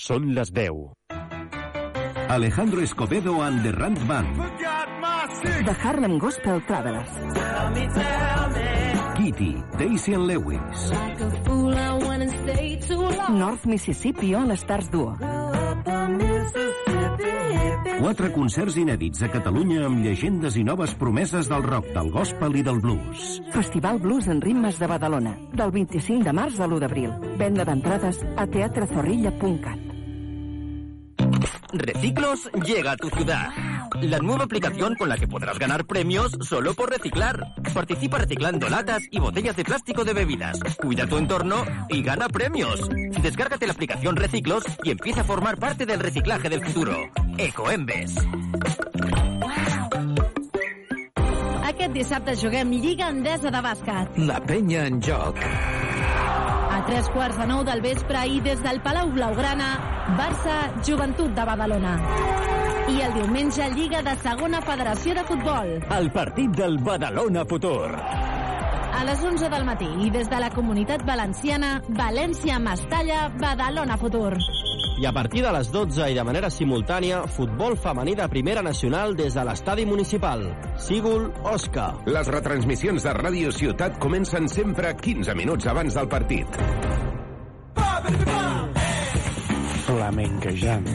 Són les 10. Alejandro Escobedo and the Rand Band. The Harlem Gospel Travelers. Kitty, Daisy and Lewis. North Mississippi All Stars Duo. Quatre concerts inèdits a Catalunya amb llegendes i noves promeses del rock, del gospel i del blues. Festival Blues en Ritmes de Badalona. Del 25 de març a l'1 d'abril. Venda d'entrades a teatrezorrilla.cat. Reciclos llega a tu ciudad. La nueva aplicación con la que podrás ganar premios solo por reciclar. Participa reciclando latas y botellas de plástico de bebidas. Cuida tu entorno y gana premios. Descárgate la aplicación Reciclos y empieza a formar parte del reciclaje del futuro. Ecoembes. Aquest dissabte juguem Lliga Endesa de bàsquet. La penya en joc. A tres quarts de nou del vespre i des del Palau Blaugrana, Barça, Joventut de Badalona. I el diumenge, Lliga de Segona Federació de Futbol. El partit del Badalona Futur. A les 11 del matí i des de la Comunitat Valenciana, València, Mestalla, Badalona Futur. I a partir de les 12 i de manera simultània, futbol femení de primera nacional des de l'estadi municipal. Sígul, Osca. Les retransmissions de Ràdio Ciutat comencen sempre 15 minuts abans del partit. Flamenquejant.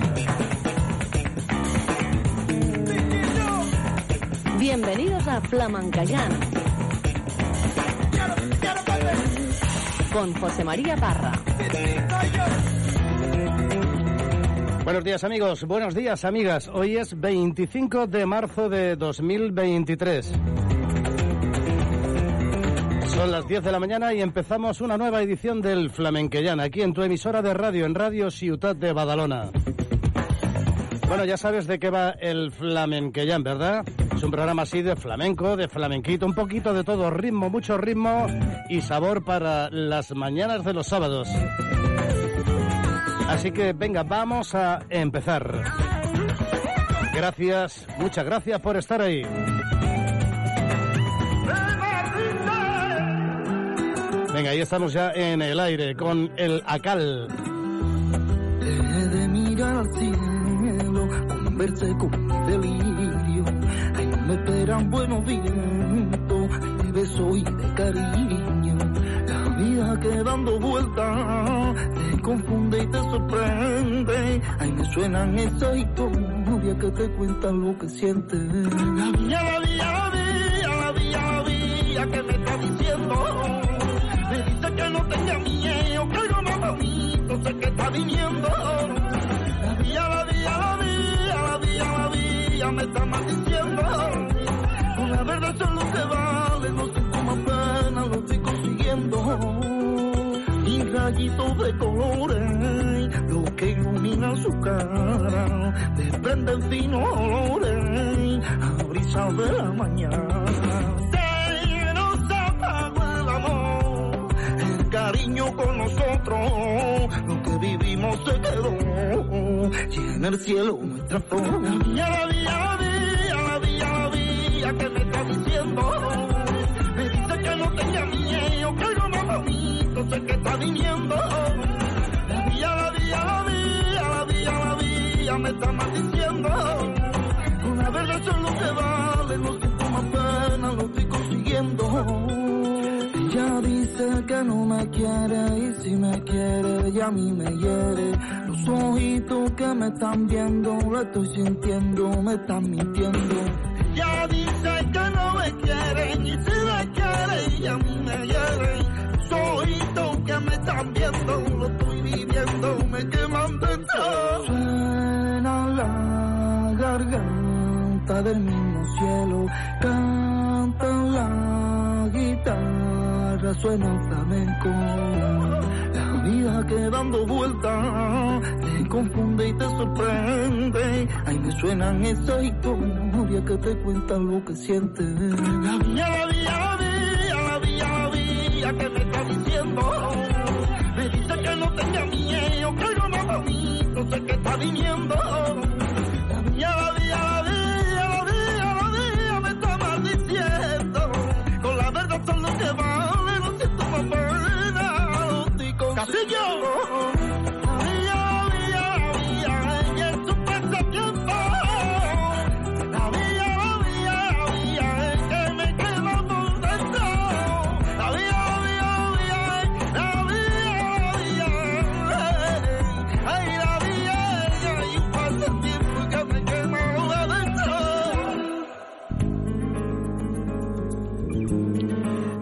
Bienvenidos a Flamencayán. Con José María Parra. Buenos días amigos, buenos días amigas. Hoy es 25 de marzo de 2023. Son las 10 de la mañana y empezamos una nueva edición del Flamenquellán, aquí en tu emisora de radio, en Radio Ciutat de Badalona. Bueno, ya sabes de qué va el Flamenquellán, ¿verdad? Es un programa así de flamenco, de flamenquito, un poquito de todo, ritmo, mucho ritmo y sabor para las mañanas de los sábados. Así que venga, vamos a empezar. Gracias, muchas gracias por estar ahí. Venga, ahí estamos ya en el aire con el Acal. Dejé de mirar al cielo, conversé con mi delirio. Ahí me esperan buenos vientos, de beso y de cariño. La vida que dando vueltas confunde y te sorprende. Ahí me suenan esas historias que te cuentan lo que sientes. La vida, la vida, la vida, la vida, la vida que me está diciendo. Me dice que no tenga miedo, que algo más bonito sé que está viniendo. La vía, la vía, la vía, la vía, la vía me está maldiciendo. Y rayitos de colores, lo que ilumina su cara, desprenden finos olores, a de la mañana. Se nos apagó el amor, el cariño con nosotros, lo que vivimos se quedó, y en el cielo nuestra flor. La vía, la vía, la vía, la vía, la vía que me está diciendo, sé que está viniendo. La vía, la vía, la vía, la vía, la vía me está maldiciendo. Con la verdad solo se vale, no siento más pena, lo estoy consiguiendo. Ella dice que no me quiere y si me quiere ella a mí me hiere. Los ojitos que me están viendo, lo estoy sintiendo, me están mintiendo. Ella dice que no me quiere y si me quiere ella a mí me hiere. Ojitos que me están viendo, lo estoy viviendo, me queman dentro. Suena la garganta del mismo cielo, canta la guitarra, suena flamenco. La vida que dando vueltas te confunde y te sorprende. Ahí me suenan esas historias que te cuentan lo que sientes. La vía, la vía, la la vía que me está diciendo. Me dice que no tenga miedo, que algo más bonito sé que está viniendo. La vía, la vía, la vía, la vía, la vía me está maldiciendo. Con la verdad solo que vale, no siento más pena, lo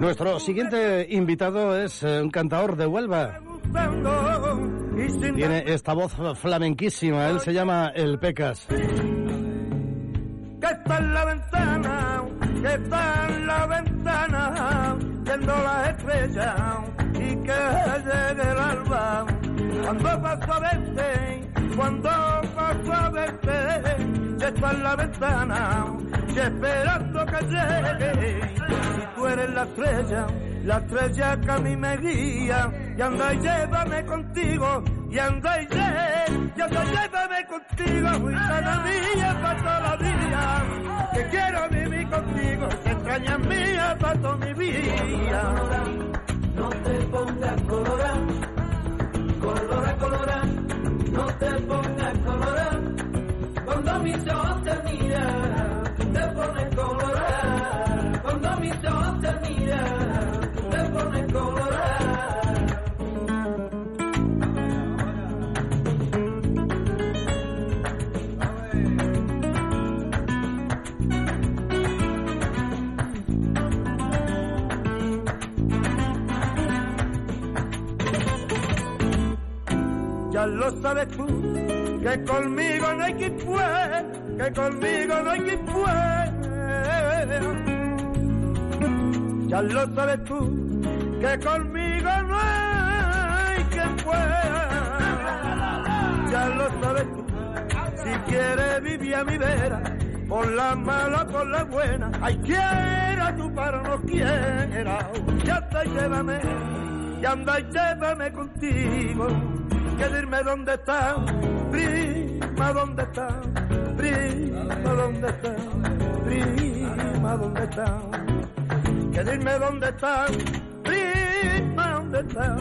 Nuestro siguiente invitado es eh, un cantador de Huelva. Tiene esta voz flamenquísima. Él se llama El Pecas. Que está en la ventana, que está en la ventana, viendo las estrellas y que llegue el alba. Cuando paso a verte, cuando paso a verte, está en la ventana, y esperando que llegue. Y tú eres la estrella, la estrella que a mí me guía. Y anda y llévame contigo, y anda y lle- y anda y llévame contigo, gitana mía, para toda la vida. Que quiero vivir contigo, que extrañas mía para toda mi vida. No te pongas colorada, colora, colora, no te pongas. mi sto mira, te pones colorada. Cuando mi tos mira, te pones colorada. Lo sabes tú. Que conmigo no hay quien pueda, que conmigo no hay quien pueda. Ya lo sabes tú, que conmigo no hay quien pueda. Ya lo sabes tú, si quieres vivir a mi vera, por la mala, por la buena, ay quiera tú para no quiera, ya te llévame, y anda y llévame contigo, que dime dónde está, prima, dónde está, prima, dónde está, prima, dónde está, que dime dónde está, prima, dónde está,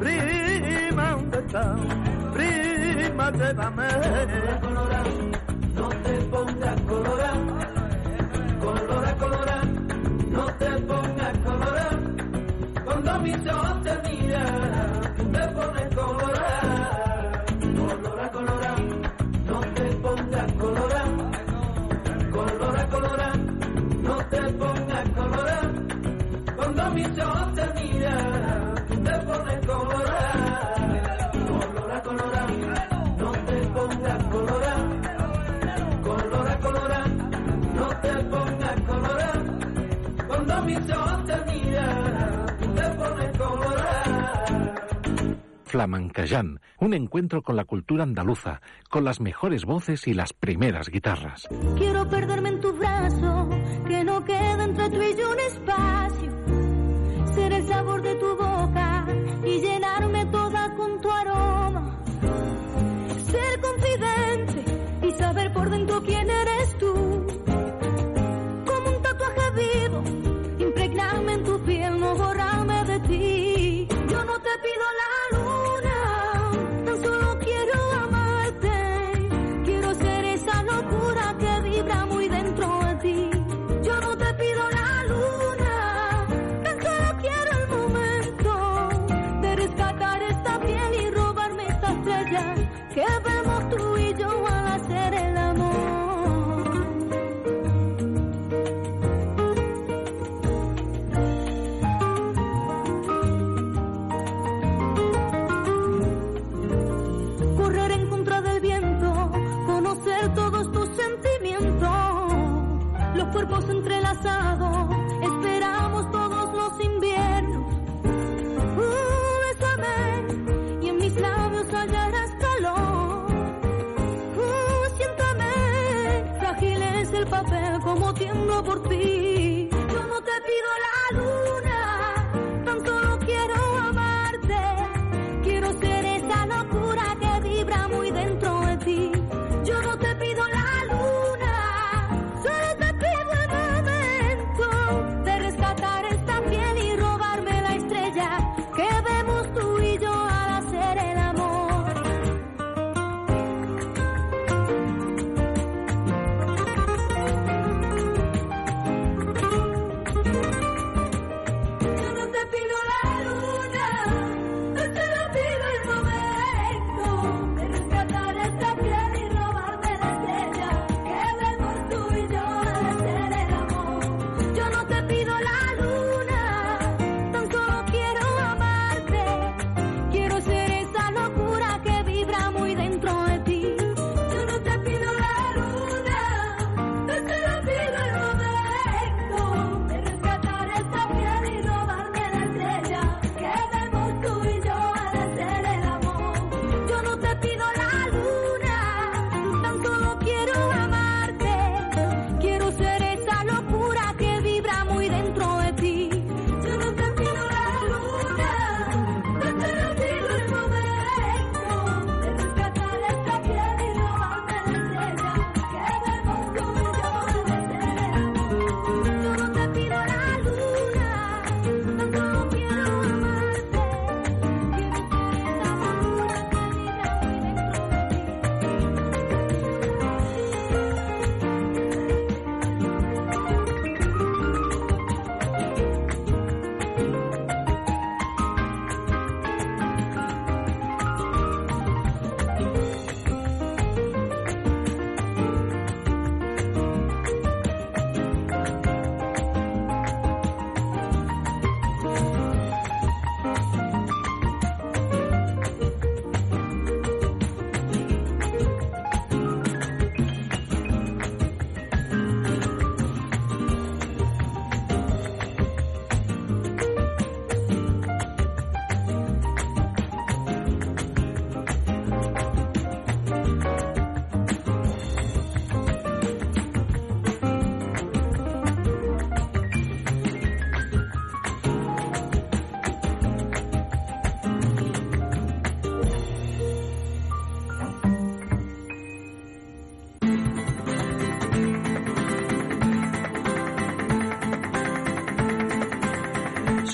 prima, dónde está, prima, llévame. No te pongas colorada, colora, colora, no te pongas colorada. Cuando mis ojos te miran, te pones colorada, Flamencayán, un encuentro con la cultura andaluza, con las mejores voces y las primeras guitarras. Quiero perderme en tu brazo, que no quede entre tú y yo un espacio. Ser el sabor de tu boca y llenarme toda con tu aroma. Ser confidente y saber por dentro quién eres tú. Como un tatuaje vivo, impregnarme en tu piel, no borrarme de ti. Yo no te pido la be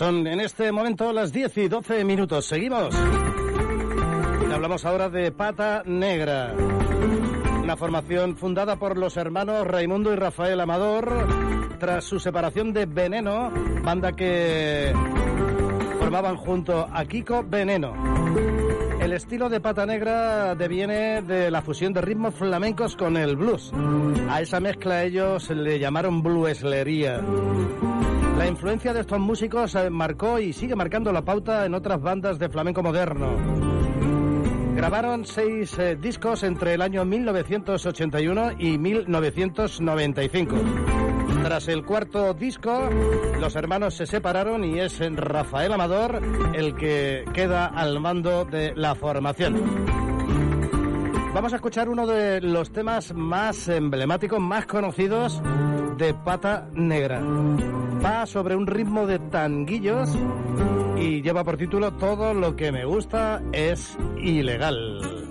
Son en este momento las 10 y 12 minutos. Seguimos. Hablamos ahora de Pata Negra. Una formación fundada por los hermanos Raimundo y Rafael Amador tras su separación de Veneno, banda que formaban junto a Kiko Veneno. El estilo de Pata Negra deviene de la fusión de ritmos flamencos con el blues. A esa mezcla ellos le llamaron blueslería. Influencia de estos músicos eh, marcó y sigue marcando la pauta en otras bandas de flamenco moderno. Grabaron seis eh, discos entre el año 1981 y 1995. Tras el cuarto disco, los hermanos se separaron y es Rafael Amador el que queda al mando de la formación. Vamos a escuchar uno de los temas más emblemáticos, más conocidos de Pata Negra. Va sobre un ritmo de tanguillos y lleva por título Todo lo que me gusta es ilegal.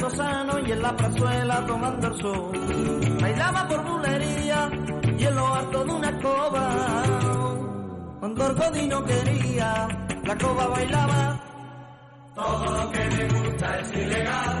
El artesano y en la plazuela tomando el sol. Bailaba por bulería y en lo alto de una escoba. Cuando Argodino quería, la coba bailaba. Todo lo que me gusta es ilegal,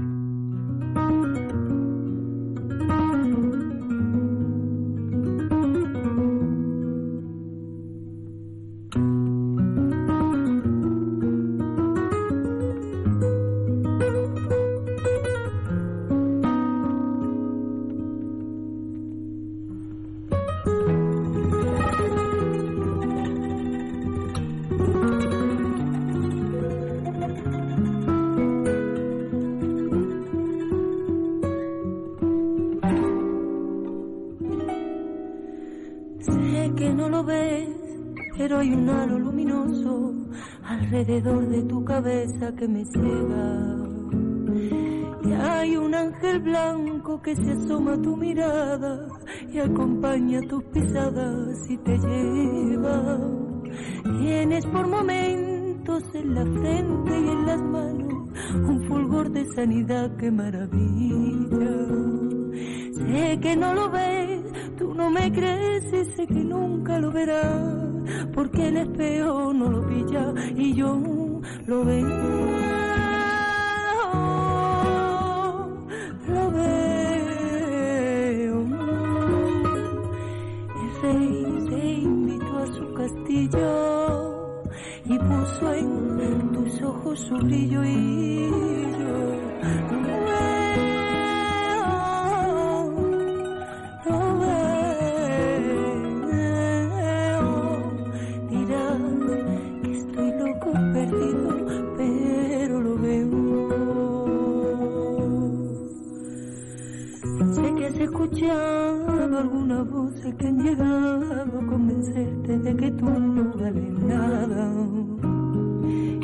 Alguna voz que han llegado a convencerte de que tú no vales nada.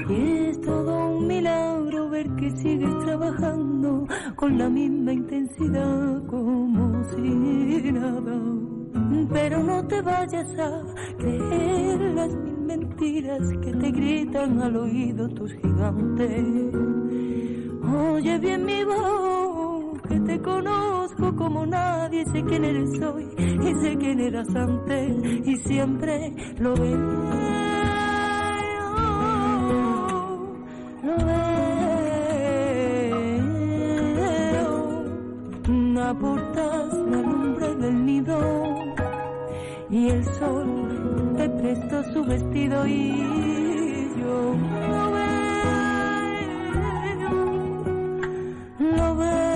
Y es todo un milagro ver que sigues trabajando con la misma intensidad como si nada. Pero no te vayas a creer las mil mentiras que te gritan al oído tus gigantes. Oye bien mi voz, que te conozco como nadie, sé quién eres hoy y sé quién eras antes y siempre lo veo. Lo veo, aportas la lumbre del nido y el sol te prestó su vestido y yo lo veo. Lo veo,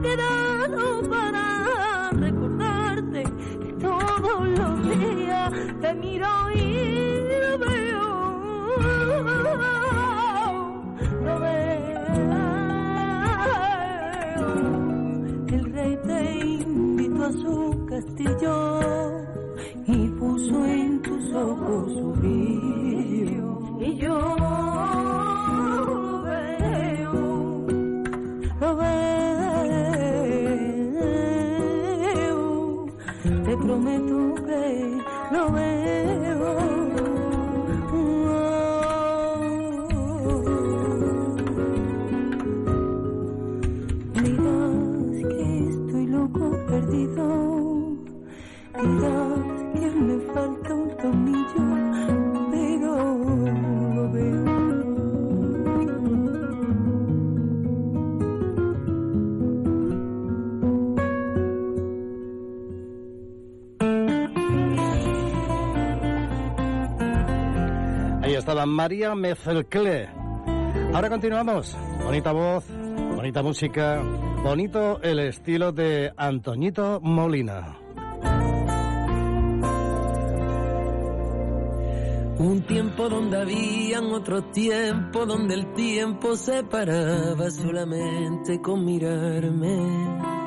quedado para recordarte que todos los días te miro y lo veo, lo veo. El rey te invitó a su Estaba María Mezclé. Ahora continuamos. Bonita voz, bonita música, bonito el estilo de Antoñito Molina. Un tiempo donde habían otro tiempo, donde el tiempo se paraba solamente con mirarme.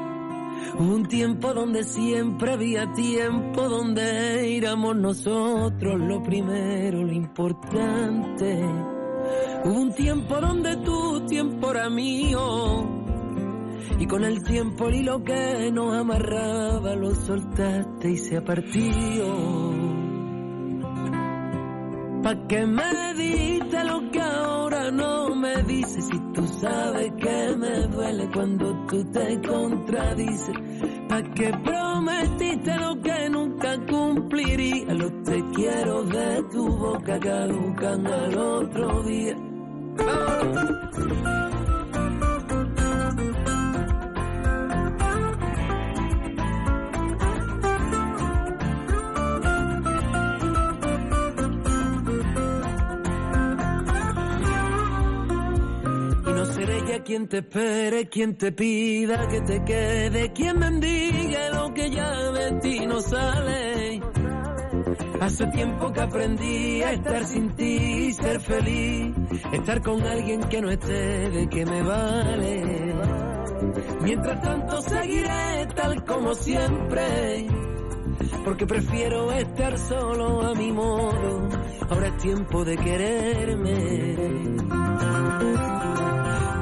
Un tiempo donde siempre había tiempo, donde éramos nosotros lo primero, lo importante. Hubo un tiempo donde tu tiempo era mío. Y con el tiempo el hilo que nos amarraba lo soltaste y se ha partido. ¿Pa' qué me diste lo que ahora no me dices? Sabes que me duele cuando tú te contradices. ¿Pa' qué prometiste lo que nunca cumpliría? Los te quiero de tu boca caducan al otro día. Quien te espere, quien te pida que te quede, quien bendiga lo que ya de ti no sale. Hace tiempo que aprendí a estar sin ti y ser feliz, estar con alguien que no esté de que me vale. Mientras tanto seguiré tal como siempre, porque prefiero estar solo a mi modo. Ahora es tiempo de quererme.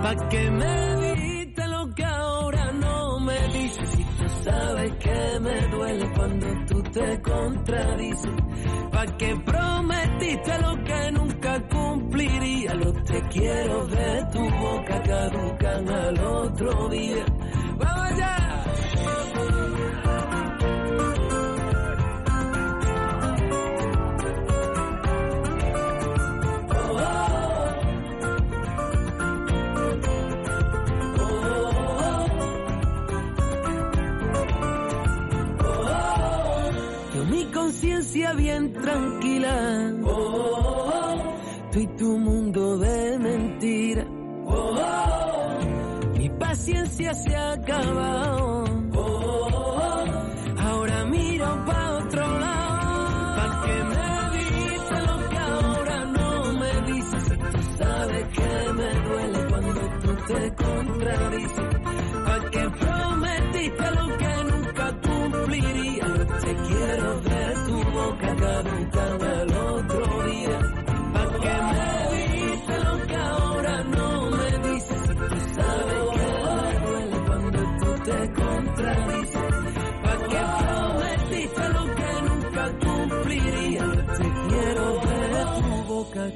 Pa' que me diste lo que ahora no me dices. Si tú sabes que me duele cuando tú te contradices. Pa' que prometiste lo que nunca cumpliría. Los te quiero de tu boca caducan al otro día. ¡Vamos! Bien tranquila. Tú y tu mundo de mentira. Mi paciencia se ha acabado. Ahora miro pa'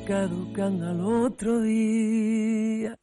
caducan al otro día.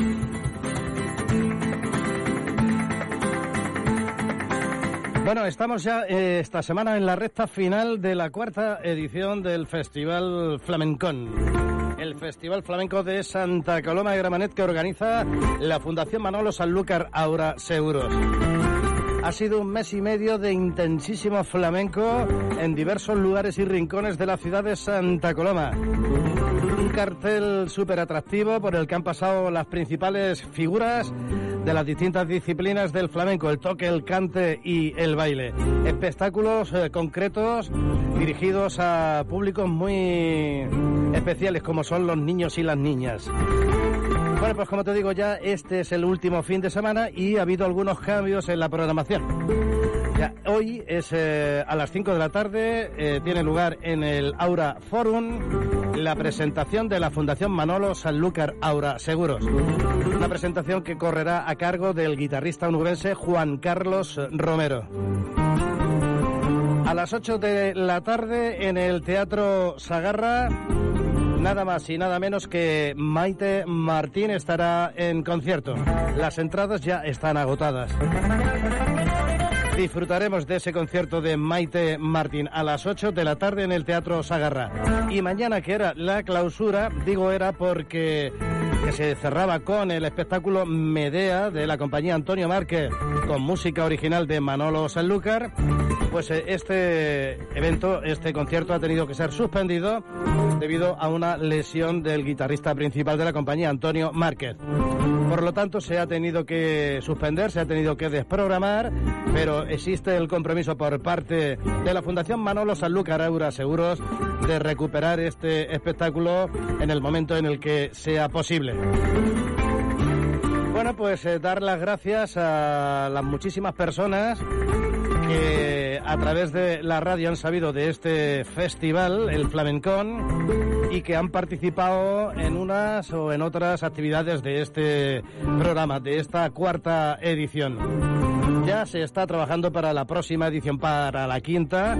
Bueno, estamos ya eh, esta semana en la recta final de la cuarta edición del Festival Flamencón. El Festival Flamenco de Santa Coloma de Gramanet que organiza la Fundación Manolo Sanlúcar Aura Seguros. Ha sido un mes y medio de intensísimo flamenco en diversos lugares y rincones de la ciudad de Santa Coloma. Cartel súper atractivo por el que han pasado las principales figuras de las distintas disciplinas del flamenco, el toque, el cante y el baile. Espectáculos eh, concretos dirigidos a públicos muy especiales como son los niños y las niñas. Bueno, pues como te digo ya, este es el último fin de semana y ha habido algunos cambios en la programación. Hoy es eh, a las 5 de la tarde, eh, tiene lugar en el Aura Forum la presentación de la Fundación Manolo Sanlúcar Aura Seguros. Una presentación que correrá a cargo del guitarrista onubense Juan Carlos Romero. A las 8 de la tarde en el Teatro Sagarra nada más y nada menos que Maite Martín estará en concierto. Las entradas ya están agotadas. Disfrutaremos de ese concierto de Maite Martín a las 8 de la tarde en el Teatro Sagarra. Y mañana, que era la clausura, digo era porque que se cerraba con el espectáculo Medea de la compañía Antonio Márquez con música original de Manolo Sanlúcar, pues eh, este evento, este concierto ha tenido que ser suspendido debido a una lesión del guitarrista principal de la compañía Antonio Márquez. Por lo tanto, se ha tenido que suspender, se ha tenido que desprogramar, pero existe el compromiso por parte de la Fundación Manolo Sanlúcar Aura Seguros de recuperar este espectáculo en el momento en el que sea posible. Bueno, pues eh, dar las gracias a las muchísimas personas que a través de la radio han sabido de este festival, el Flamencón, y que han participado en unas o en otras actividades de este programa, de esta cuarta edición. Ya se está trabajando para la próxima edición, para la quinta,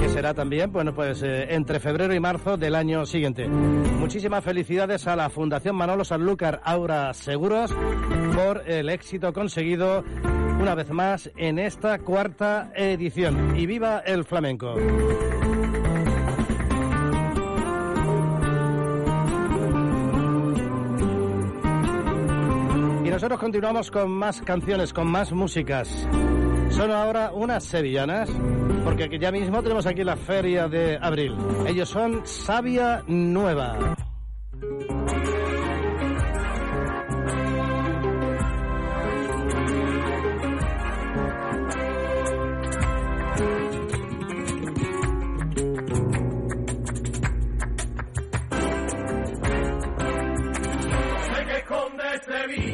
que será también, bueno, pues eh, entre febrero y marzo del año siguiente. Muchísimas felicidades a la Fundación Manolo Sanlúcar Aura Seguros por el éxito conseguido una vez más en esta cuarta edición. Y viva el flamenco. Nosotros continuamos con más canciones, con más músicas. Son ahora unas sevillanas, porque ya mismo tenemos aquí la feria de abril. Ellos son Sabia Nueva.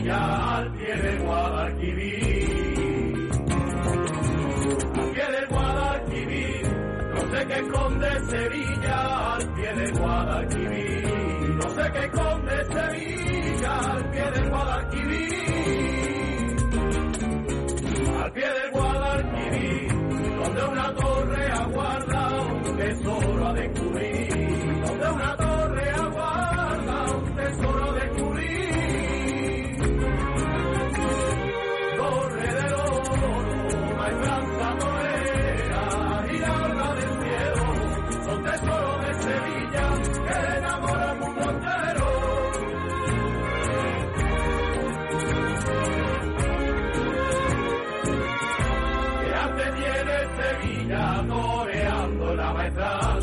Al pie del Guadalquivir. Al pie del Guadalquivir, no sé qué esconde Sevilla al pie del Guadalquivir. No sé qué esconde Sevilla al pie del Guadalquivir. Al pie del Guadalquivir, donde una torre aguarda un tesoro a descubrir. Donde una torre Que enamora al mundo entero. Que arte tiene Sevilla toreando la maestranza.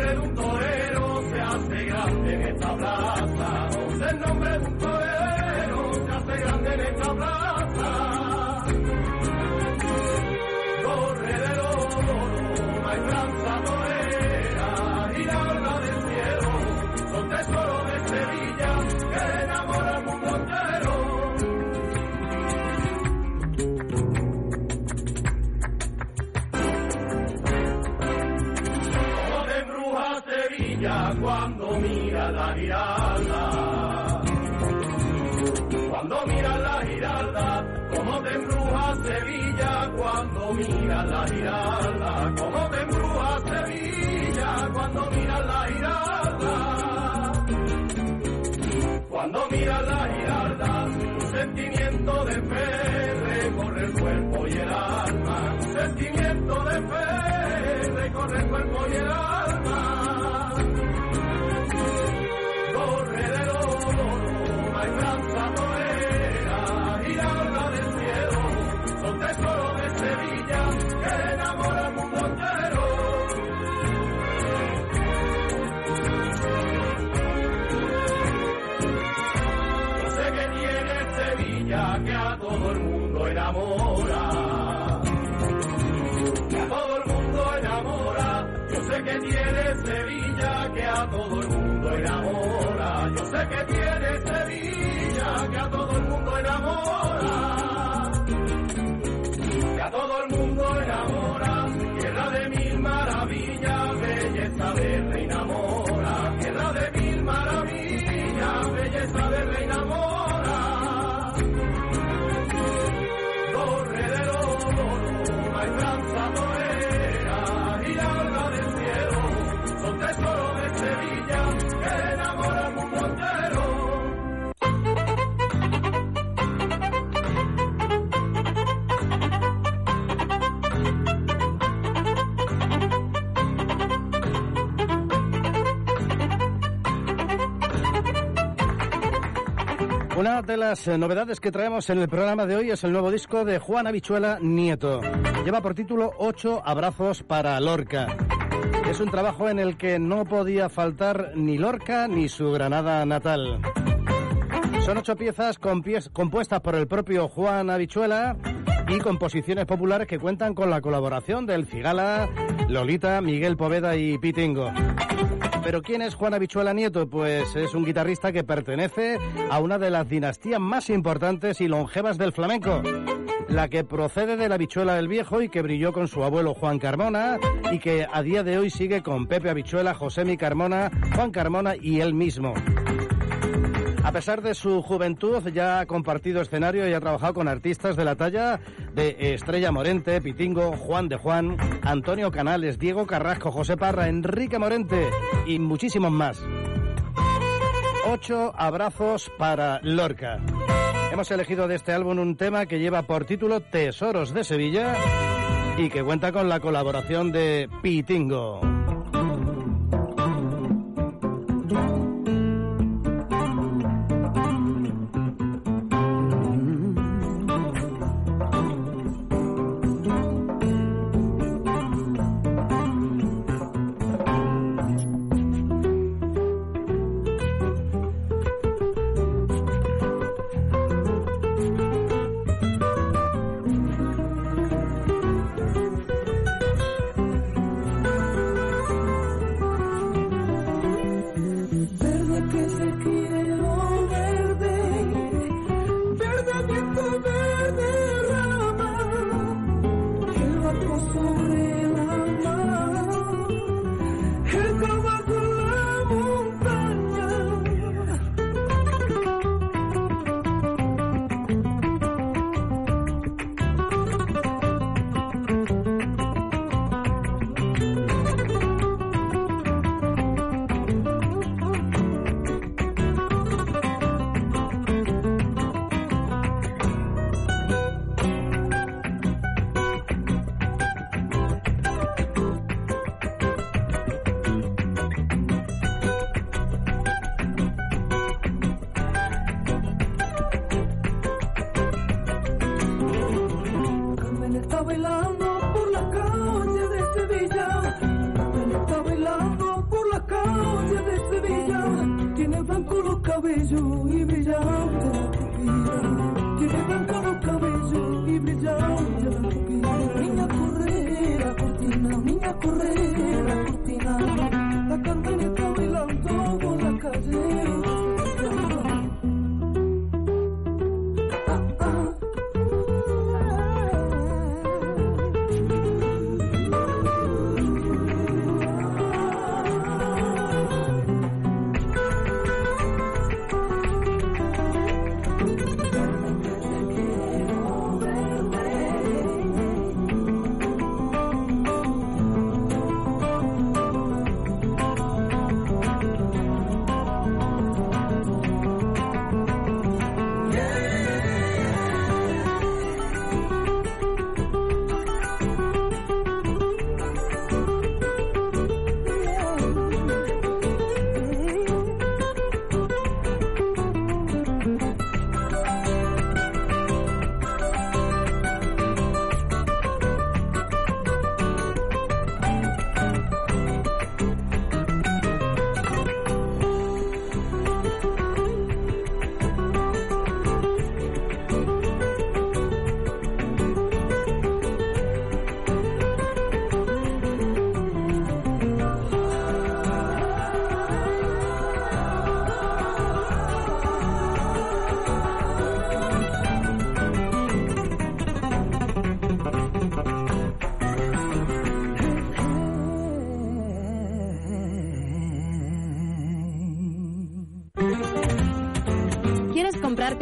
preguntó cuando mira la giralda. Como te embruja Sevilla cuando mira la giralda. Cuando mira la giralda, sentimiento de fe recorre el cuerpo y el alma. Sentimiento de fe recorre el cuerpo y el alma. A todo el mundo enamora. Yo sé que tiene Sevilla que a todo el mundo enamora. Una de las eh, novedades que traemos en el programa de hoy es el nuevo disco de Juan Habichuela Nieto. Lleva por título Ocho abrazos para Lorca. Es un trabajo en el que no podía faltar ni Lorca ni su Granada natal. Son ocho piezas compuestas por el propio Juan Habichuela y composiciones populares que cuentan con la colaboración del Cigala, Lolita, Miguel Poveda y Pitingo. Pero ¿quién es Juan Habichuela Nieto? Pues es un guitarrista que pertenece a una de las dinastías más importantes y longevas del flamenco. La que procede de la Habichuela del Viejo y que brilló con su abuelo Juan Carmona y que a día de hoy sigue con Pepe Habichuela, Josemi Carmona, Juan Carmona y él mismo. A pesar de su juventud, ya ha compartido escenario y ha trabajado con artistas de la talla de Estrella Morente, Pitingo, Juan de Juan, Antonio Canales, Diego Carrasco, José Parra, Enrique Morente y muchísimos más. Ocho abrazos para Lorca. Hemos elegido de este álbum un tema que lleva por título Tesoros de Sevilla y que cuenta con la colaboración de Pitingo.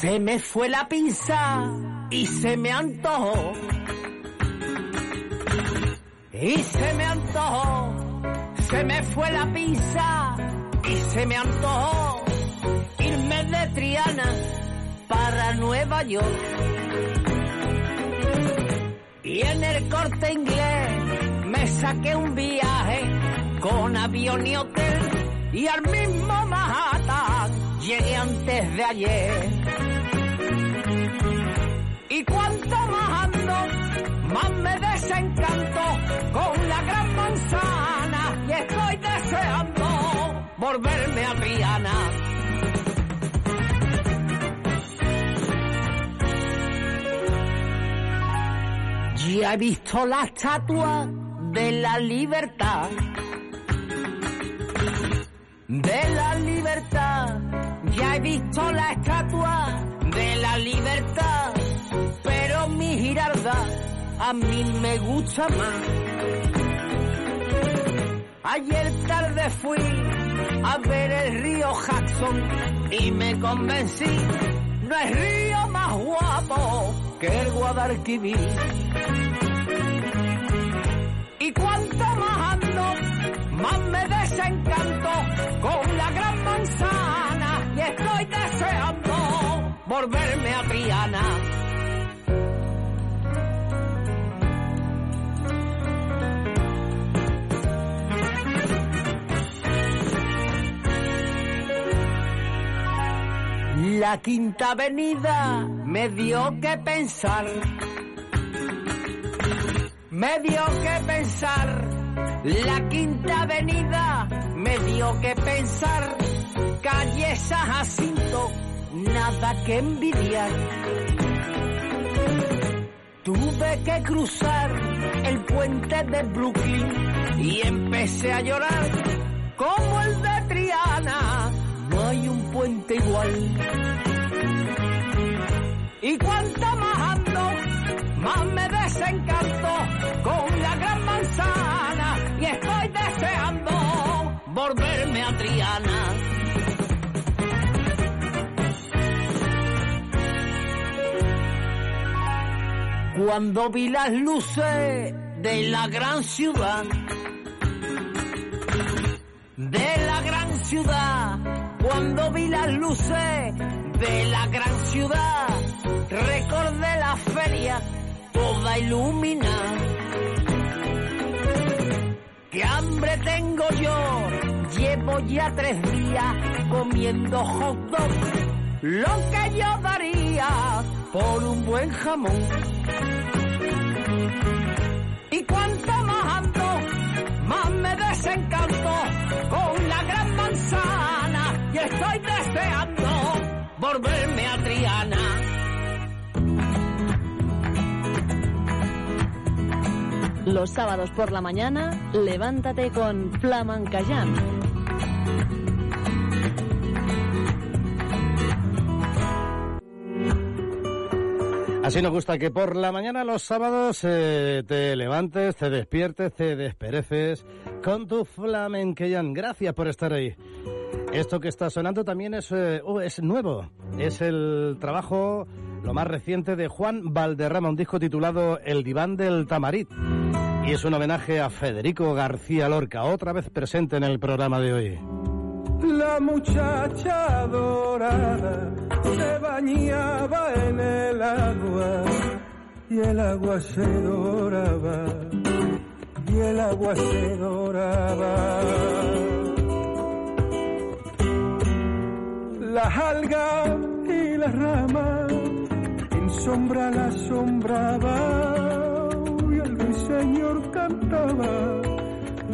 Se me fue la pinza y se me antojó. Y se me antojó, se me fue la pinza y se me antojó irme de Triana para Nueva York. Y en el corte inglés me saqué un viaje con avión y hotel y al mismo Manhattan llegué antes de ayer. Y cuanto más ando, más me desencanto con la gran manzana y estoy deseando volverme a Triana. Ya he visto la estatua de la libertad. De la libertad. Ya he visto la estatua de la libertad. Pero mi girarda a mí me gusta más. Ayer tarde fui a ver el río Jackson y me convencí. No es río más guapo que el Guadalquivir. Y cuanto más ando, más me desencanto con la gran manzana y estoy deseando volverme a Triana. La quinta avenida me dio que pensar. Me dio que pensar. La quinta avenida me dio que pensar. Calle San Jacinto, nada que envidiar. Tuve que cruzar el puente de Brooklyn y empecé a llorar como el de Triana hay un puente igual. Y cuanto más ando, más me desencanto con la gran manzana y estoy deseando volverme a Triana. Cuando vi las luces de la gran ciudad, de la gran ciudad, cuando vi las luces de la gran ciudad, recordé la feria toda iluminada. ¿Qué hambre tengo yo? Llevo ya tres días comiendo hot dog. Lo que yo daría por un buen jamón. Y cuanto más ando, más me desencanto con la gran manzana y estoy deseando volverme a Triana. Los sábados por la mañana, levántate con Flamancayán. Así nos gusta que por la mañana los sábados eh, te levantes, te despiertes, te despereces con tu flamenqueyan. Gracias por estar ahí. Esto que está sonando también es, eh, oh, es nuevo. Es el trabajo, lo más reciente de Juan Valderrama, un disco titulado El diván del tamarit. Y es un homenaje a Federico García Lorca, otra vez presente en el programa de hoy. La muchacha dorada se bañaba en el agua y el agua se doraba y el agua se doraba. Las algas y las ramas en sombra la sombraba y el ruiseñor cantaba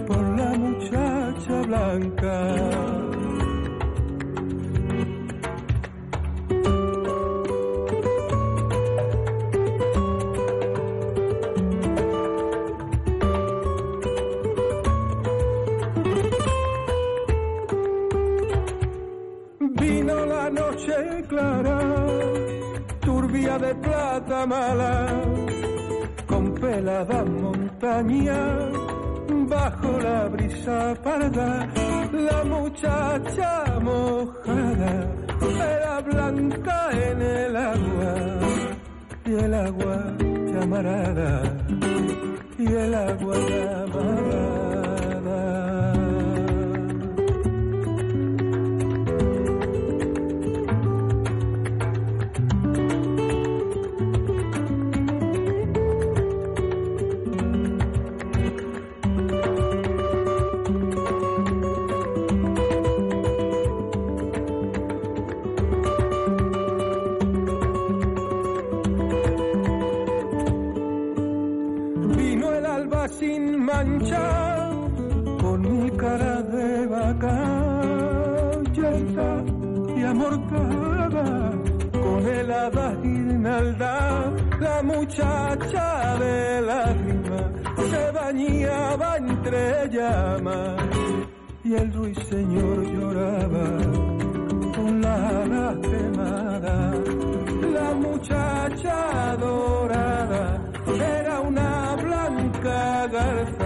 por la muchacha blanca. turbia de plata mala, con pelada montaña bajo la brisa parda, la muchacha mojada era blanca en el agua, y el agua llamarada, y el agua llamarada. muchacha de lágrimas se bañaba entre llamas y el ruiseñor lloraba con la quemada. La muchacha dorada era una blanca garza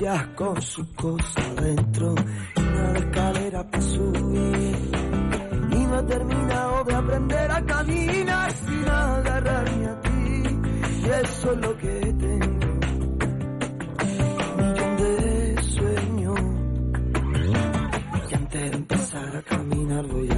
ollas con sus cosas dentro y una escalera para subir. Y no he terminado de aprender a caminar sin agarrarme a ti. Y eso es lo que tengo. Un millón de sueños. Y antes de empezar a caminar voy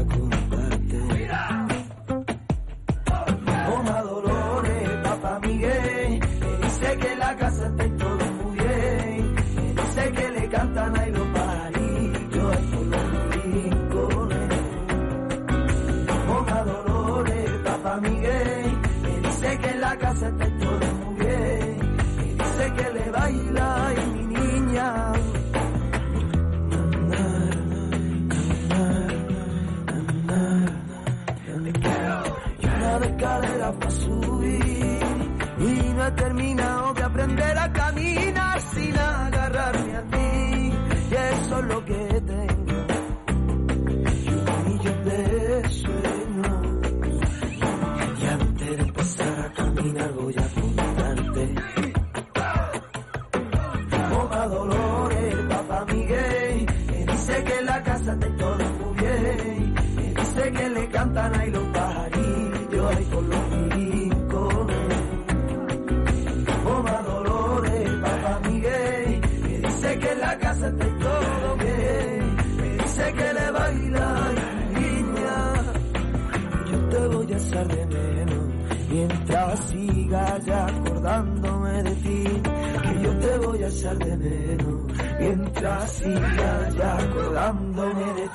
muralla acordándome de ti que yo te voy a echar de menos. Mientras sigas ya acordándome de ti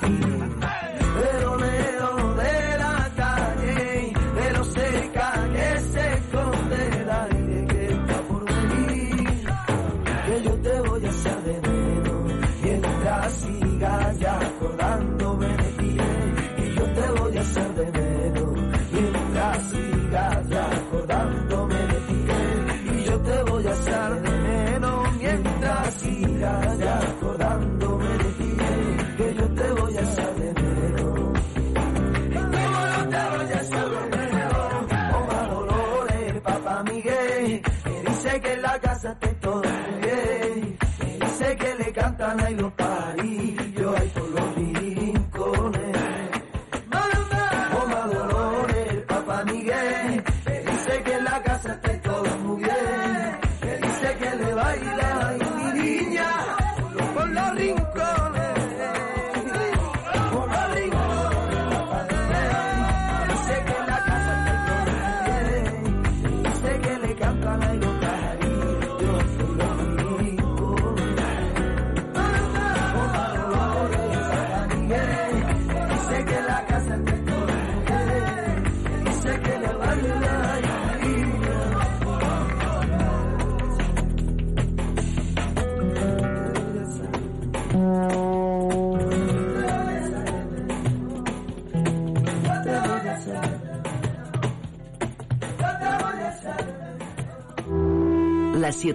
Yeah.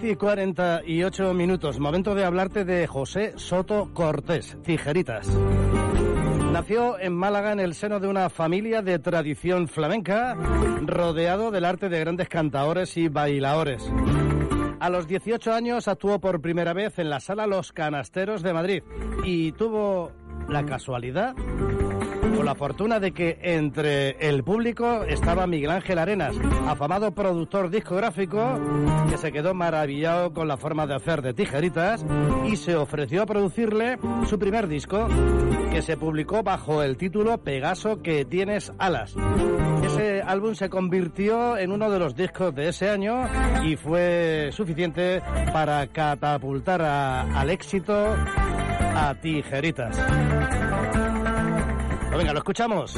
10 y 48 minutos, momento de hablarte de José Soto Cortés, Tijeritas. Nació en Málaga en el seno de una familia de tradición flamenca, rodeado del arte de grandes cantaores y bailadores. A los 18 años actuó por primera vez en la sala Los Canasteros de Madrid y tuvo la casualidad o la fortuna de que entre el público estaba Miguel Ángel Arenas, afamado productor discográfico que se quedó maravillado con la forma de hacer de tijeritas y se ofreció a producirle su primer disco que se publicó bajo el título Pegaso que tienes alas. Ese álbum se convirtió en uno de los discos de ese año y fue suficiente para catapultar al éxito a Tijeritas. Venga, lo escuchamos.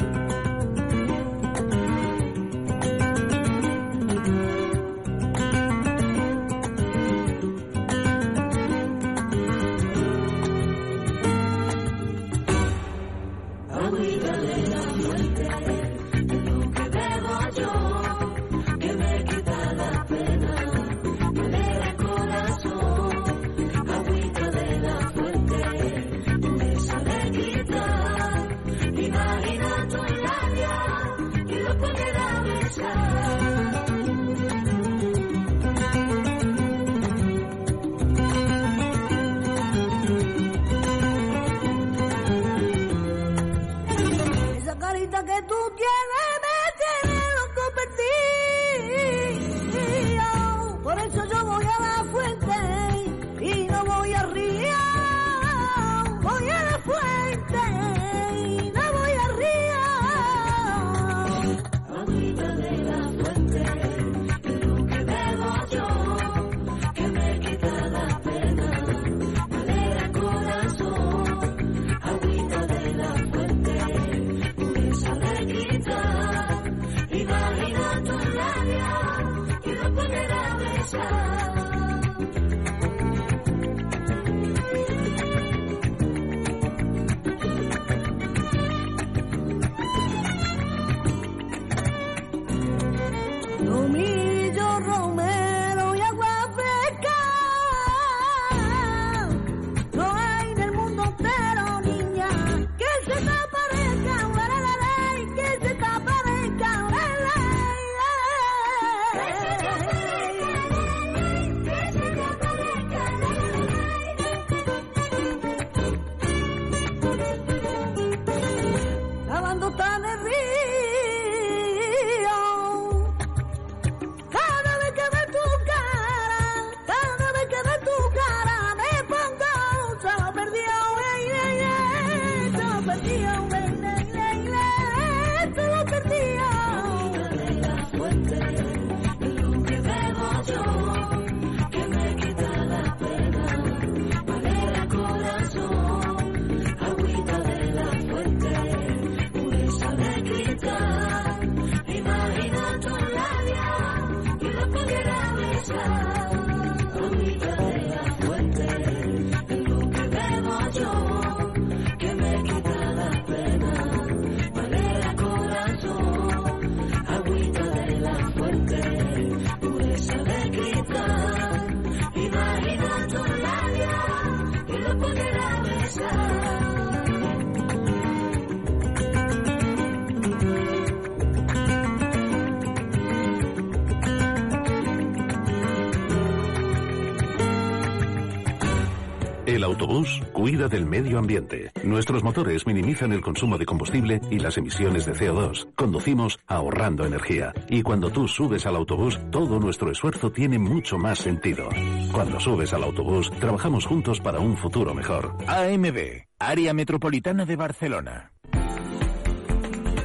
El autobús cuida del medio ambiente. Nuestros motores minimizan el consumo de combustible y las emisiones de CO2. Conducimos ahorrando energía. Y cuando tú subes al autobús, todo nuestro esfuerzo tiene mucho más sentido. Cuando subes al autobús, trabajamos juntos para un futuro mejor. AMB, Área Metropolitana de Barcelona.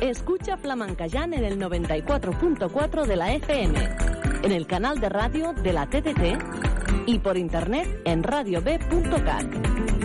Escucha Flamencayán en el 94.4 de la FM, en el canal de radio de la TTT y por internet en radiob.cat.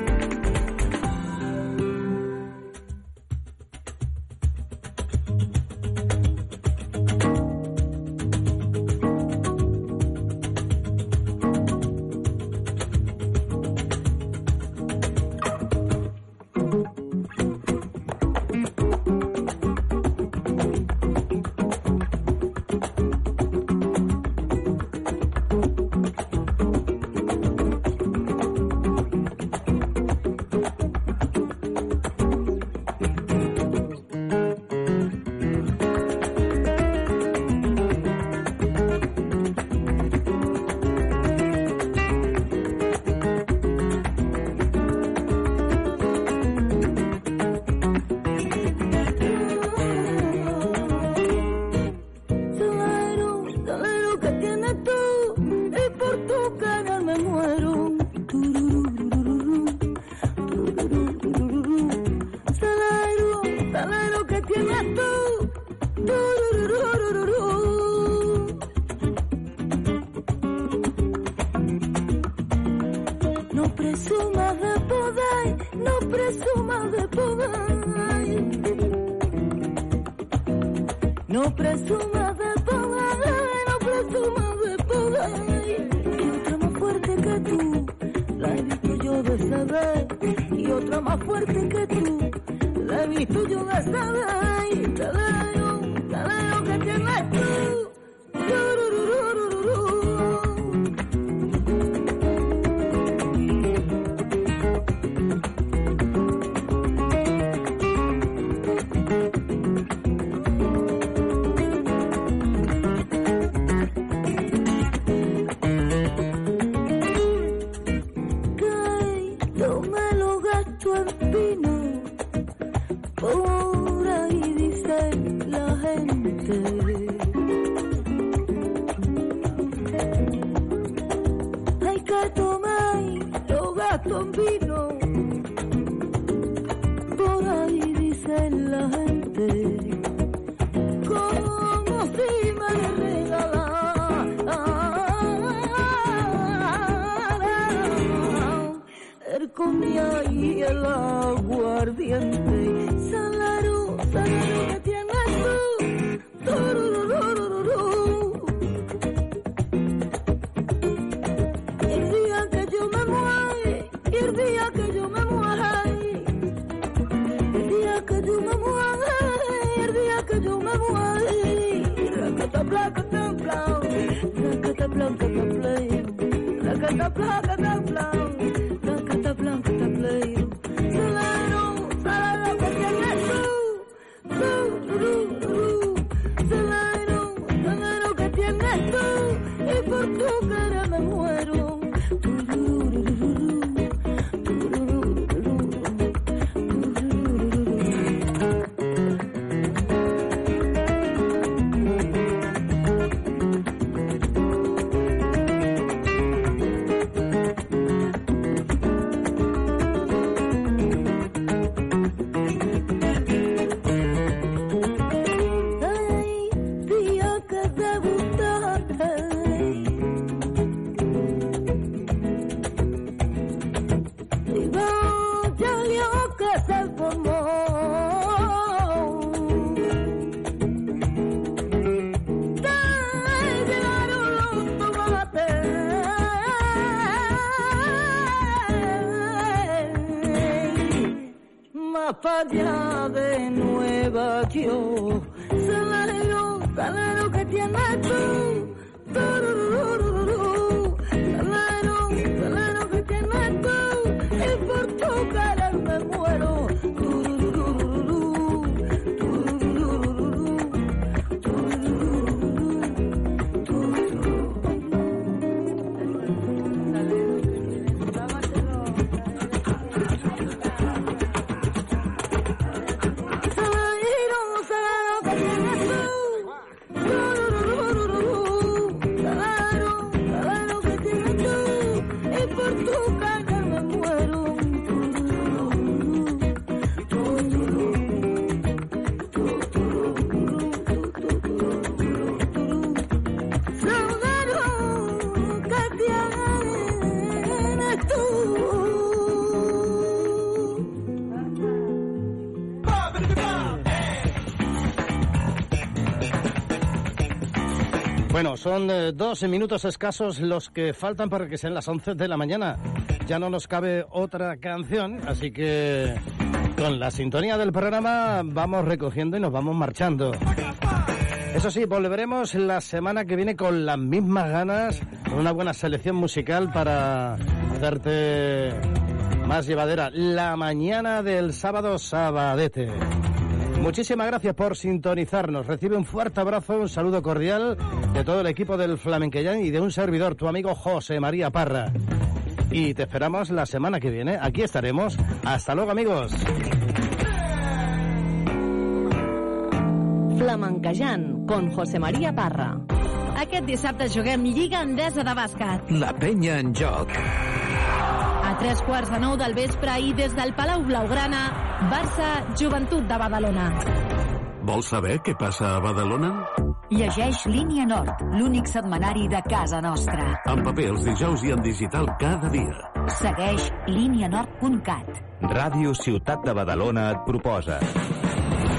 blanca tablée. 家。Son eh, 12 minutos escasos los que faltan para que sean las 11 de la mañana. Ya no nos cabe otra canción, así que con la sintonía del programa vamos recogiendo y nos vamos marchando. Eso sí, volveremos la semana que viene con las mismas ganas, con una buena selección musical para hacerte más llevadera la mañana del sábado sabadete. Muchísimas gracias por sintonizarnos. Recibe un fuerte abrazo, un saludo cordial de todo el equipo del Flamenquellán y de un servidor, tu amigo José María Parra. Y te esperamos la semana que viene. Aquí estaremos. Hasta luego, amigos. Flamenquejant, con José María Parra. Aquest dissabte juguem Lliga Endesa de Bàsquet. La penya en joc. A tres quarts de nou del vespre i des del Palau Blaugrana, Barça, Joventut de Badalona. Vols saber què passa a Badalona? Llegeix Línia Nord, l'únic setmanari de casa nostra. En paper els dijous i en digital cada dia. Segueix línianord.cat. Ràdio Ciutat de Badalona et proposa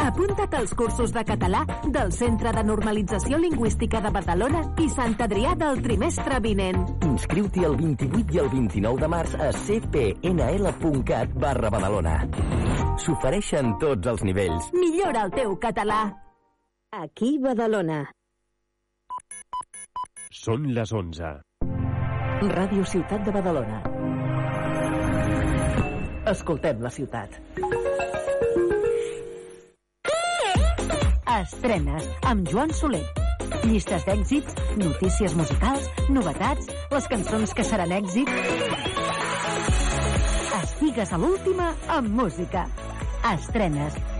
Apunta't als cursos de català del Centre de Normalització Lingüística de Badalona i Sant Adrià del trimestre vinent. Inscriu-t'hi el 28 i el 29 de març a cpnl.cat barra Badalona. S'ofereixen tots els nivells. Millora el teu català. Aquí Badalona. Són les 11. Ràdio Ciutat de Badalona. Escoltem la ciutat. Estrenes amb Joan Soler. Llistes d'èxits, notícies musicals, novetats, les cançons que seran èxit. Estigues a l'última amb música. Estrenes.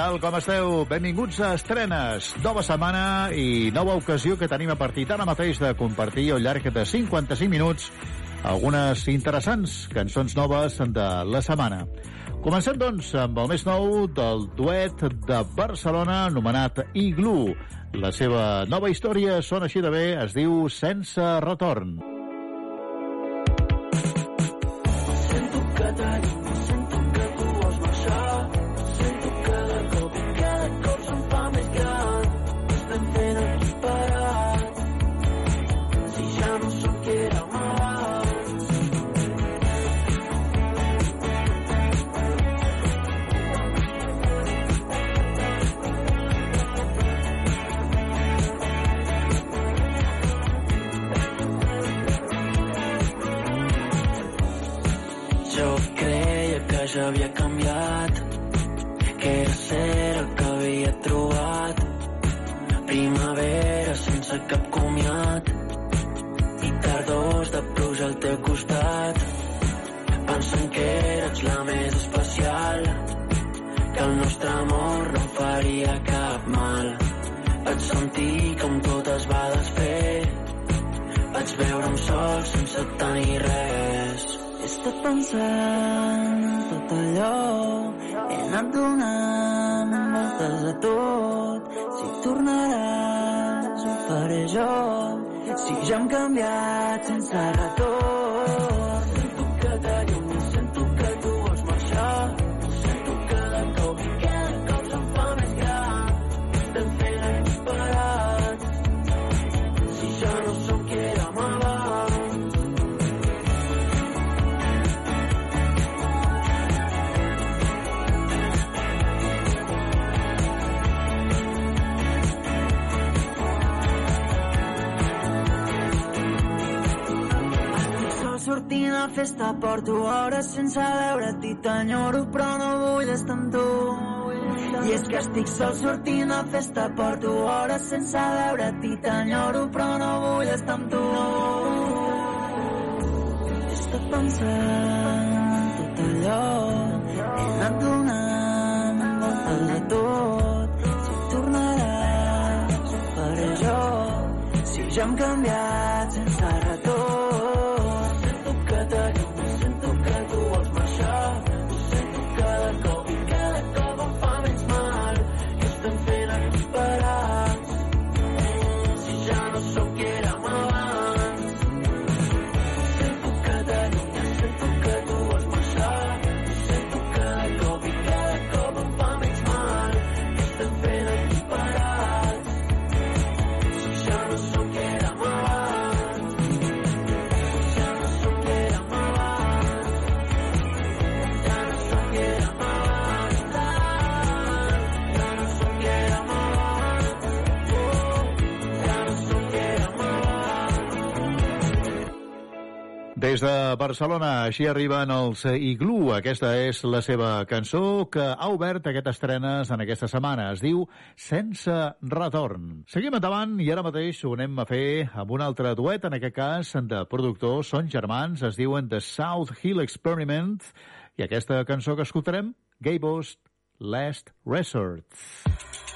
Tal, com esteu? Benvinguts a Estrenes. Nova setmana i nova ocasió que tenim a partir d'ara mateix de compartir al llarg de 55 minuts algunes interessants cançons noves de la setmana. Comencem, doncs, amb el més nou del duet de Barcelona anomenat Igloo. La seva nova història sona així de bé, es diu Sense retorn. Sento que t'allunyo, ja havia canviat, que era ser el que havia trobat. Primavera sense cap comiat i tardors de pluja al teu costat. Pensant que eres la més especial, que el nostre amor no faria cap mal. Vaig sentir com tot es va desfer, vaig veure'm sol sense tenir res. He estat pensant tot allò, he anat donant voltes a tot. Si tornaràs, ho faré jo, si ja hem canviat sense retorn. Sortint a festa porto hores sense veure't i t'enyoro però no vull estar amb tu. I és que estic sol sortint a festa porto hores sense veure't i t'enyoro però no vull estar amb tu. Estat pensant en tot allò he anat donant voltes a tot. Si tornaràs faré jo. Si ja hem canviat sense retorn Des de Barcelona, així arriben els Iglú. Aquesta és la seva cançó que ha obert aquestes estrenes en aquesta setmana. Es diu Sense retorn. Seguim endavant i ara mateix ho anem a fer amb un altre duet, en aquest cas de productors, són germans, es diuen The South Hill Experiment i aquesta cançó que escoltarem, Gaybo's Last Resort. La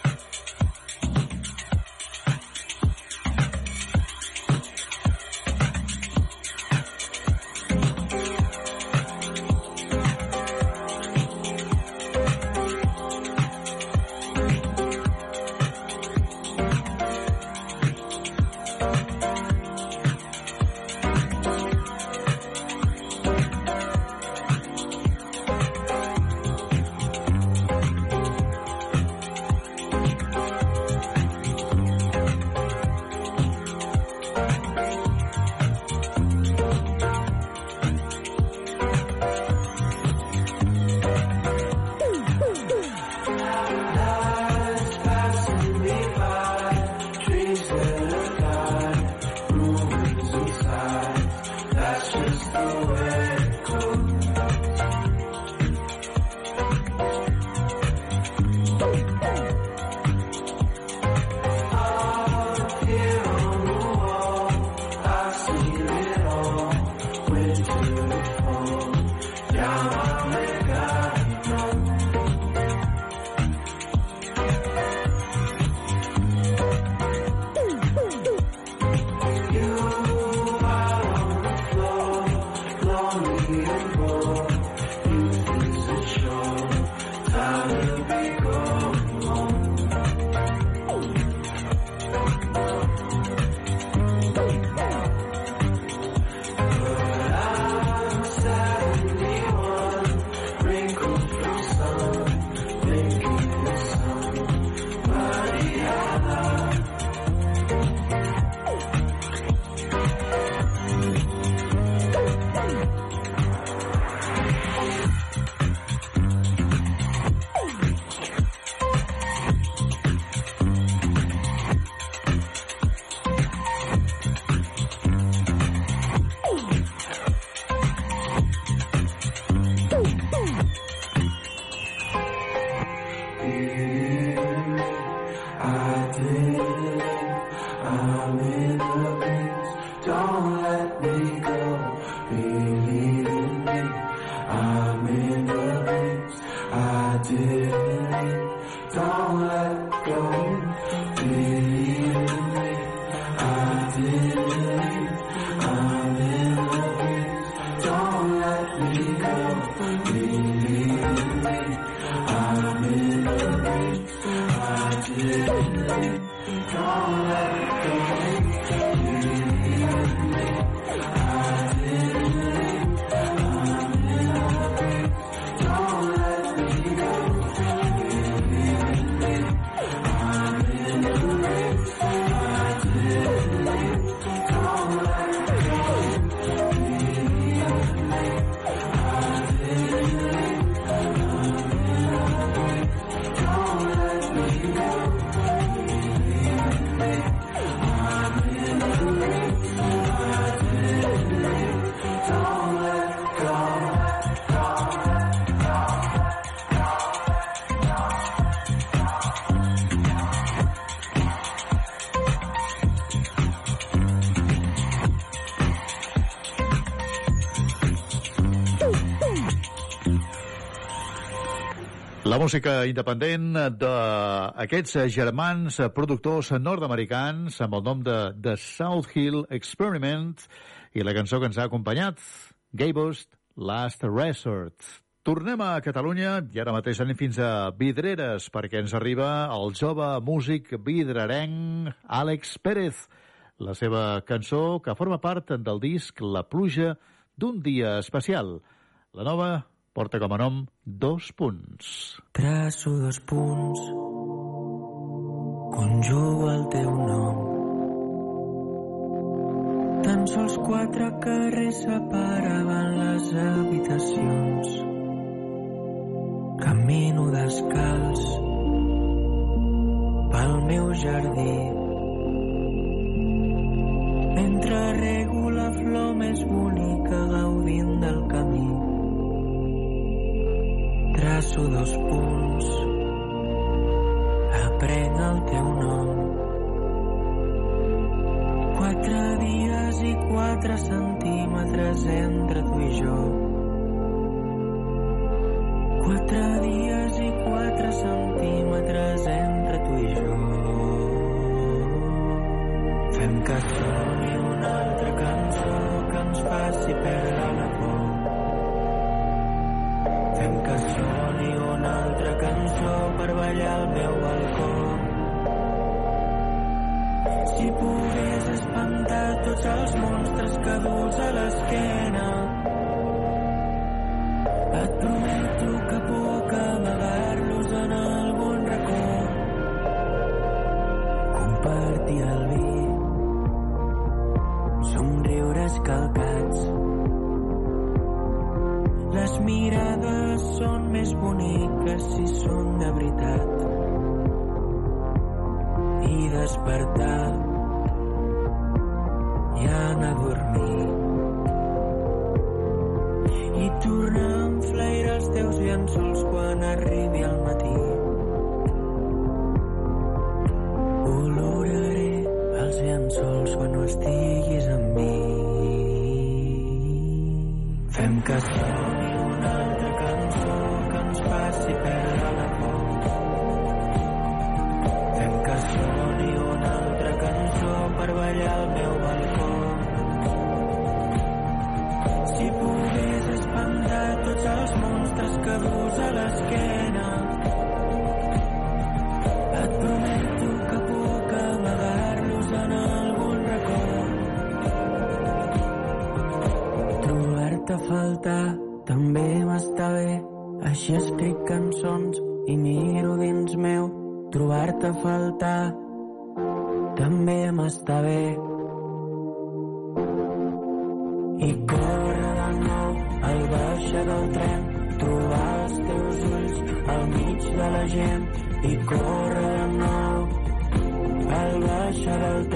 música independent d'aquests germans productors nord-americans amb el nom de The South Hill Experiment i la cançó que ens ha acompanyat, Gaybo's Last Resort. Tornem a Catalunya i ara mateix anem fins a Vidreres perquè ens arriba el jove músic vidrerenc Àlex Pérez. La seva cançó que forma part del disc La pluja d'un dia especial. La nova porta com a nom dos punts. Traço dos punts, conjugo el teu nom. Tan sols quatre carrers separaven les habitacions. Camino descalç pel meu jardí. Mentre rego la flor més bonica passo dos punts. Aprenc el teu nom. Quatre dies i quatre centímetres entre tu i jo. Quatre dies i quatre centímetres entre tu i jo. Fem que soni una altra cançó que ens faci perdre la. Fem que soni una altra cançó per ballar al meu balcó. Si pogués espantar tots els monstres que dus a l'esquena, et prometo que puc amagar-los en algun racó. Compartir el vi, boniques si són de veritat. I despertar i anar a dormir. I tornar a enflairar els teus llençols quan arribi lasciare al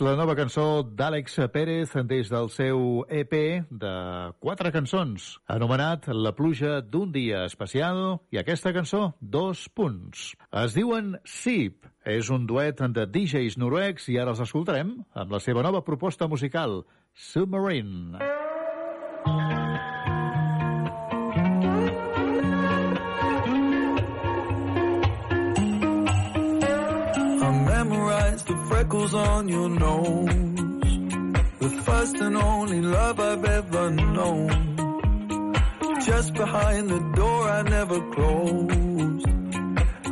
la nova cançó d'Àlex Pérez des del seu EP de quatre cançons, anomenat La pluja d'un dia especial, i aquesta cançó, dos punts. Es diuen Sip, és un duet de DJs noruecs i ara els escoltarem amb la seva nova proposta musical, Submarine. I freckles on your nose. The first and only love I've ever known. Just behind the door I never closed.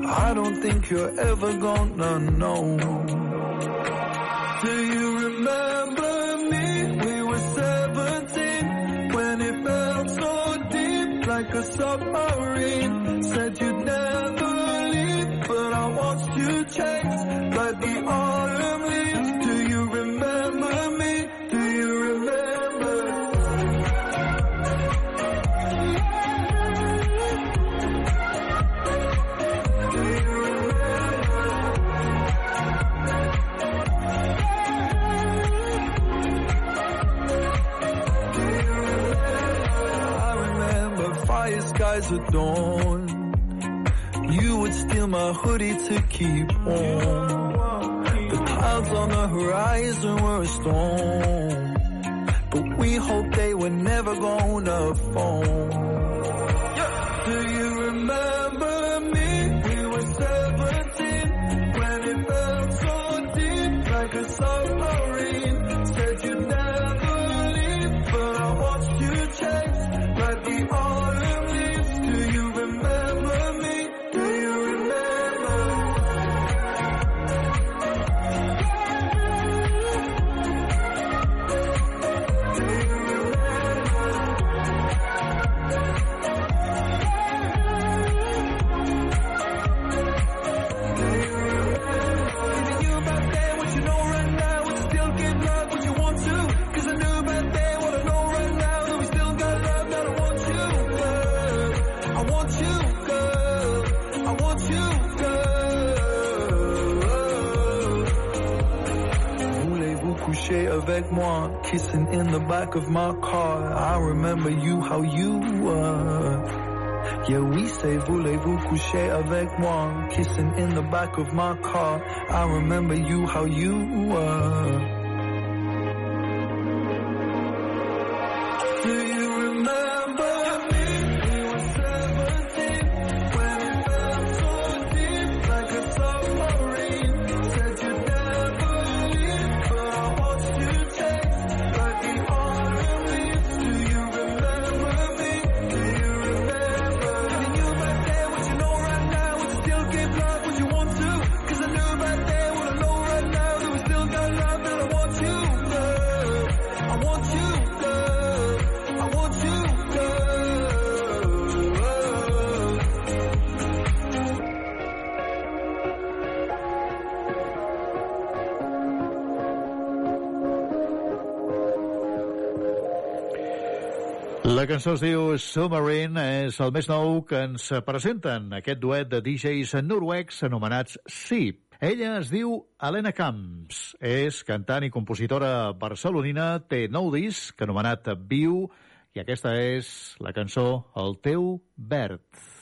I don't think you're ever gonna know. Do you remember me? We were 17 when it felt so deep like a submarine. Said you'd never chase like the autumn leaves. Do you remember me? Do you remember? Do you I remember fire skies at dawn. You would steal my hoodie to keep warm. The clouds on the horizon were a storm. But we hoped they were never gonna fall. Do you remember me? We were 17 when it felt so deep like a submarine. Said you'd never leave, but I watched you chase like the kissing in the back of my car. I remember you, how you were. Yeah, we say voulez-vous coucher avec moi? Kissing in the back of my car. I remember you, how you were. La cançó es diu Submarine, és el més nou que ens presenten aquest duet de DJs noruecs anomenats Sip. Ella es diu Helena Camps, és cantant i compositora barcelonina, té nou disc anomenat Viu, i aquesta és la cançó El teu verd.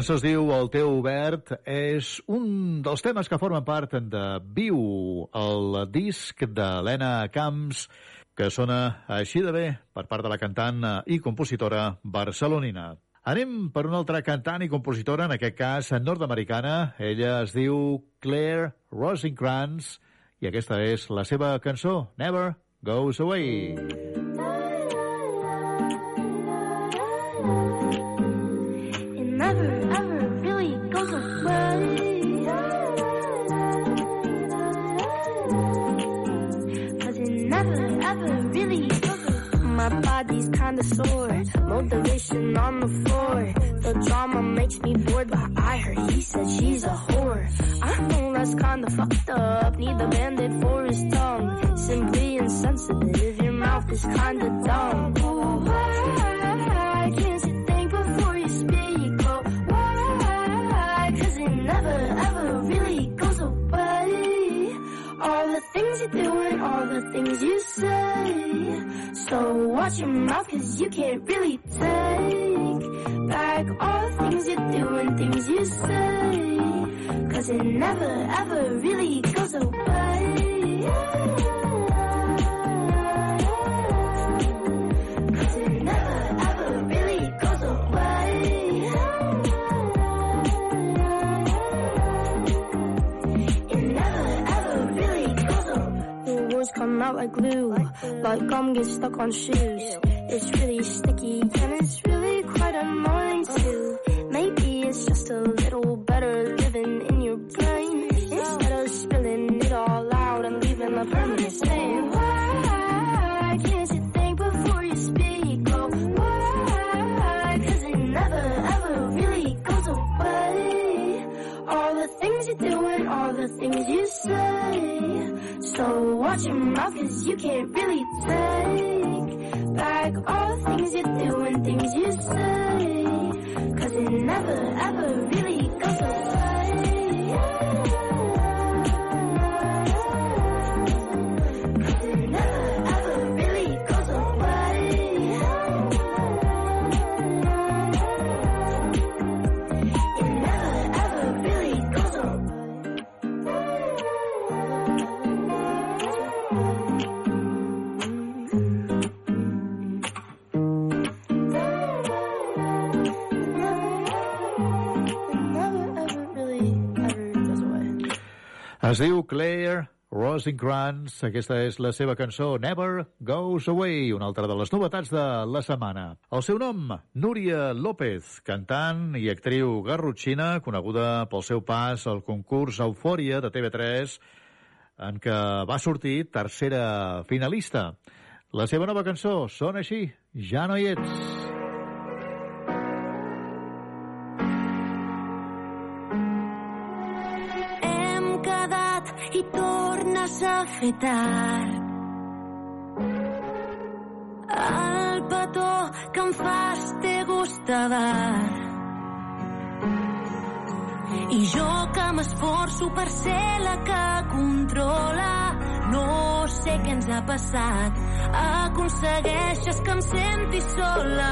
Cançó es diu El teu obert. És un dels temes que formen part de Viu, el disc d'Helena Camps, que sona així de bé per part de la cantant i compositora barcelonina. Anem per una altra cantant i compositora, en aquest cas nord-americana. Ella es diu Claire Rosencrantz i aquesta és la seva cançó, Never Goes Away. Kinda sore, motivation on the floor. The drama makes me bored, but I heard he said she's a whore. I know that's kinda fucked up, need the bandit for his tongue. Simply insensitive, your mouth is kinda dumb. Why can't you think before you speak? Oh, why? Cause it never ever really goes away. All the things you do all the things you say. So watch your mouth cause you can't really take back all the things you do and things you say. Cause it never ever really goes away. Come out like glue, like gum gets stuck on shoes. It's really sticky and it's really quite annoying too. Maybe it's just a little better living in your brain instead of spilling it all out and leaving a permanent stain. Why can't you think before you speak? Oh, it never ever really goes away. All the things you do and all the things you say. So watch your mouth cause you can't really take back all the things you do and things you say. Cause it never ever really goes away. Es diu Claire Rosencrantz. Aquesta és la seva cançó Never Goes Away, una altra de les novetats de la setmana. El seu nom, Núria López, cantant i actriu garrotxina, coneguda pel seu pas al concurs Eufòria de TV3, en què va sortir tercera finalista. La seva nova cançó sona així, Ja no hi ets. Fer tard. El petó que em fas té gust de bar. I jo que m'esforço per ser la que controla no sé què ens ha passat. Aconsegueixes que em senti sola.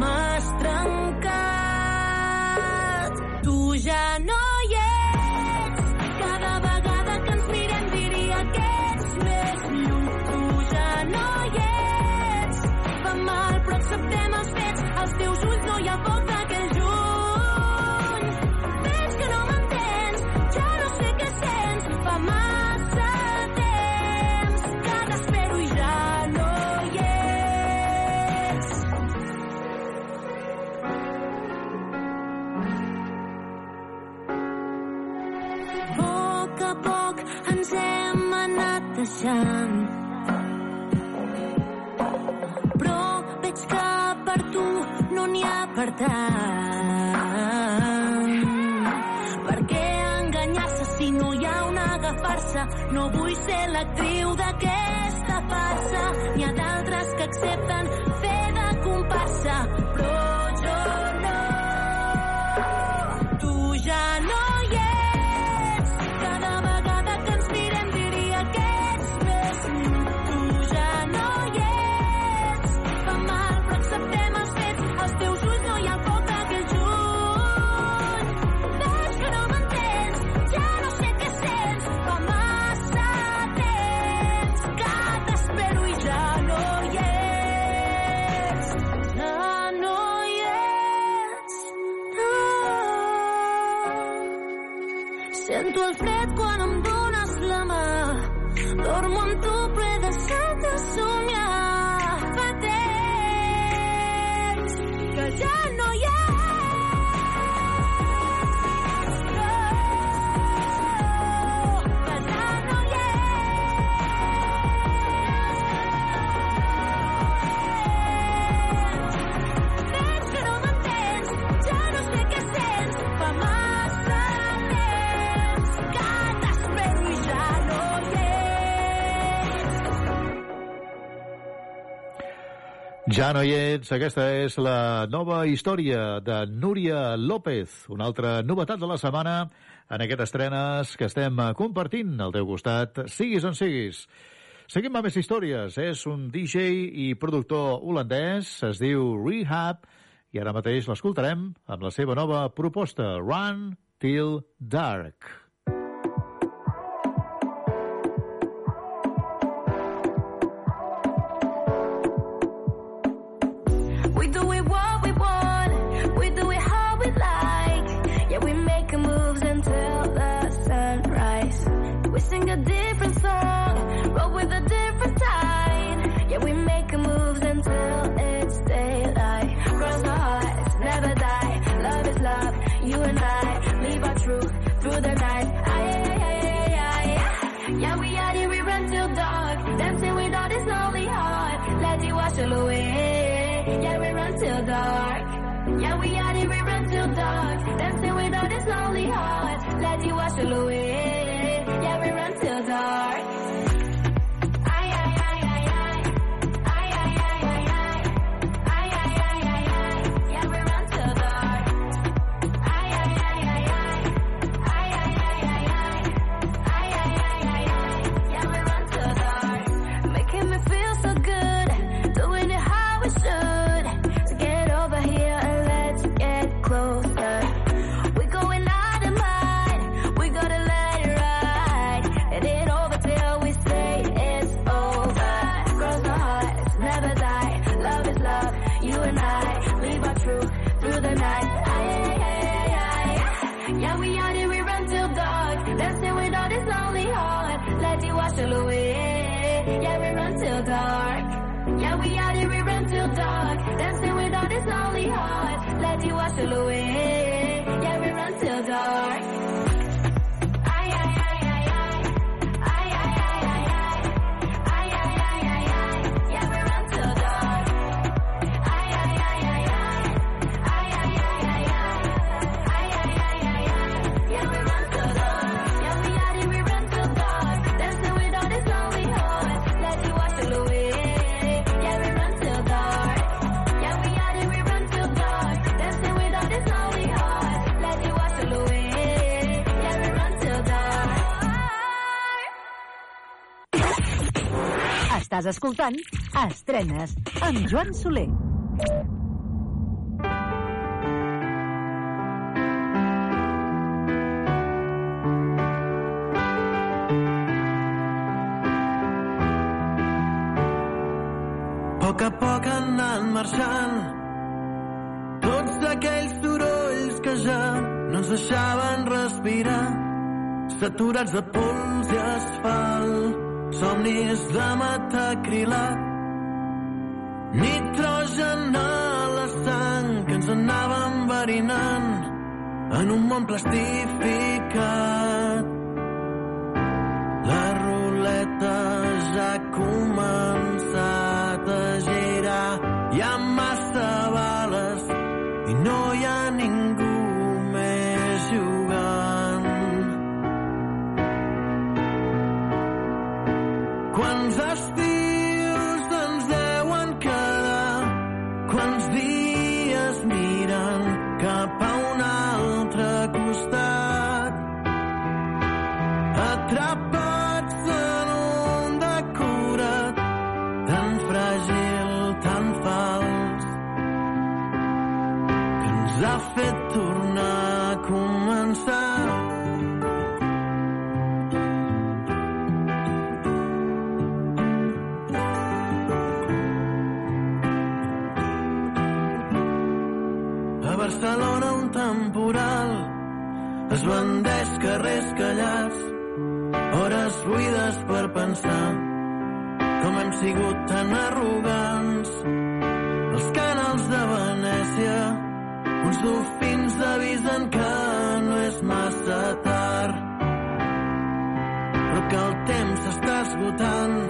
M'has trencat. Tu ja no deixant. Però veig que per tu no n'hi ha per tant. Per què enganyar-se si no hi ha un agafar-se? No vull ser l'actriu d'aquesta farsa. N'hi ha d'altres que accepten fer de comparsa, però Ja no hi ets, aquesta és la nova història de Núria López, una altra novetat de la setmana en aquestes estrenes que estem compartint al teu costat, siguis on siguis. Seguim amb més històries. És un DJ i productor holandès, es diu Rehab, i ara mateix l'escoltarem amb la seva nova proposta, Run Till Dark. We sing a different song, roll with a different tide. Yeah, we make moves until it's daylight. Cross our hearts, never die. Love is love, you and I live our truth through the night. Aye, aye, aye, aye, aye. Yeah, we are here, we run till dark. Dancing with all this lonely heart. Let it wash all away. Yeah, we run till dark. Yeah, we are here, we run till dark. Dancing with all this lonely heart. Let it wash all away. Yeah, we run till dark. Let Estàs escoltant Estrenes amb Joan Soler. Poc a poc han anat marxant tots aquells sorolls que ja no ens deixaven respirar saturats de pols i asfalt somnis de metacrilat nitrogen a la sang que ens anava enverinant en un món plastificat. La ruleta ja ha Esbandeix carrers callats, hores buides per pensar com hem sigut tan arrogants. Els canals de Venècia, uns dofins avisen que no és massa tard, però que el temps s'està esgotant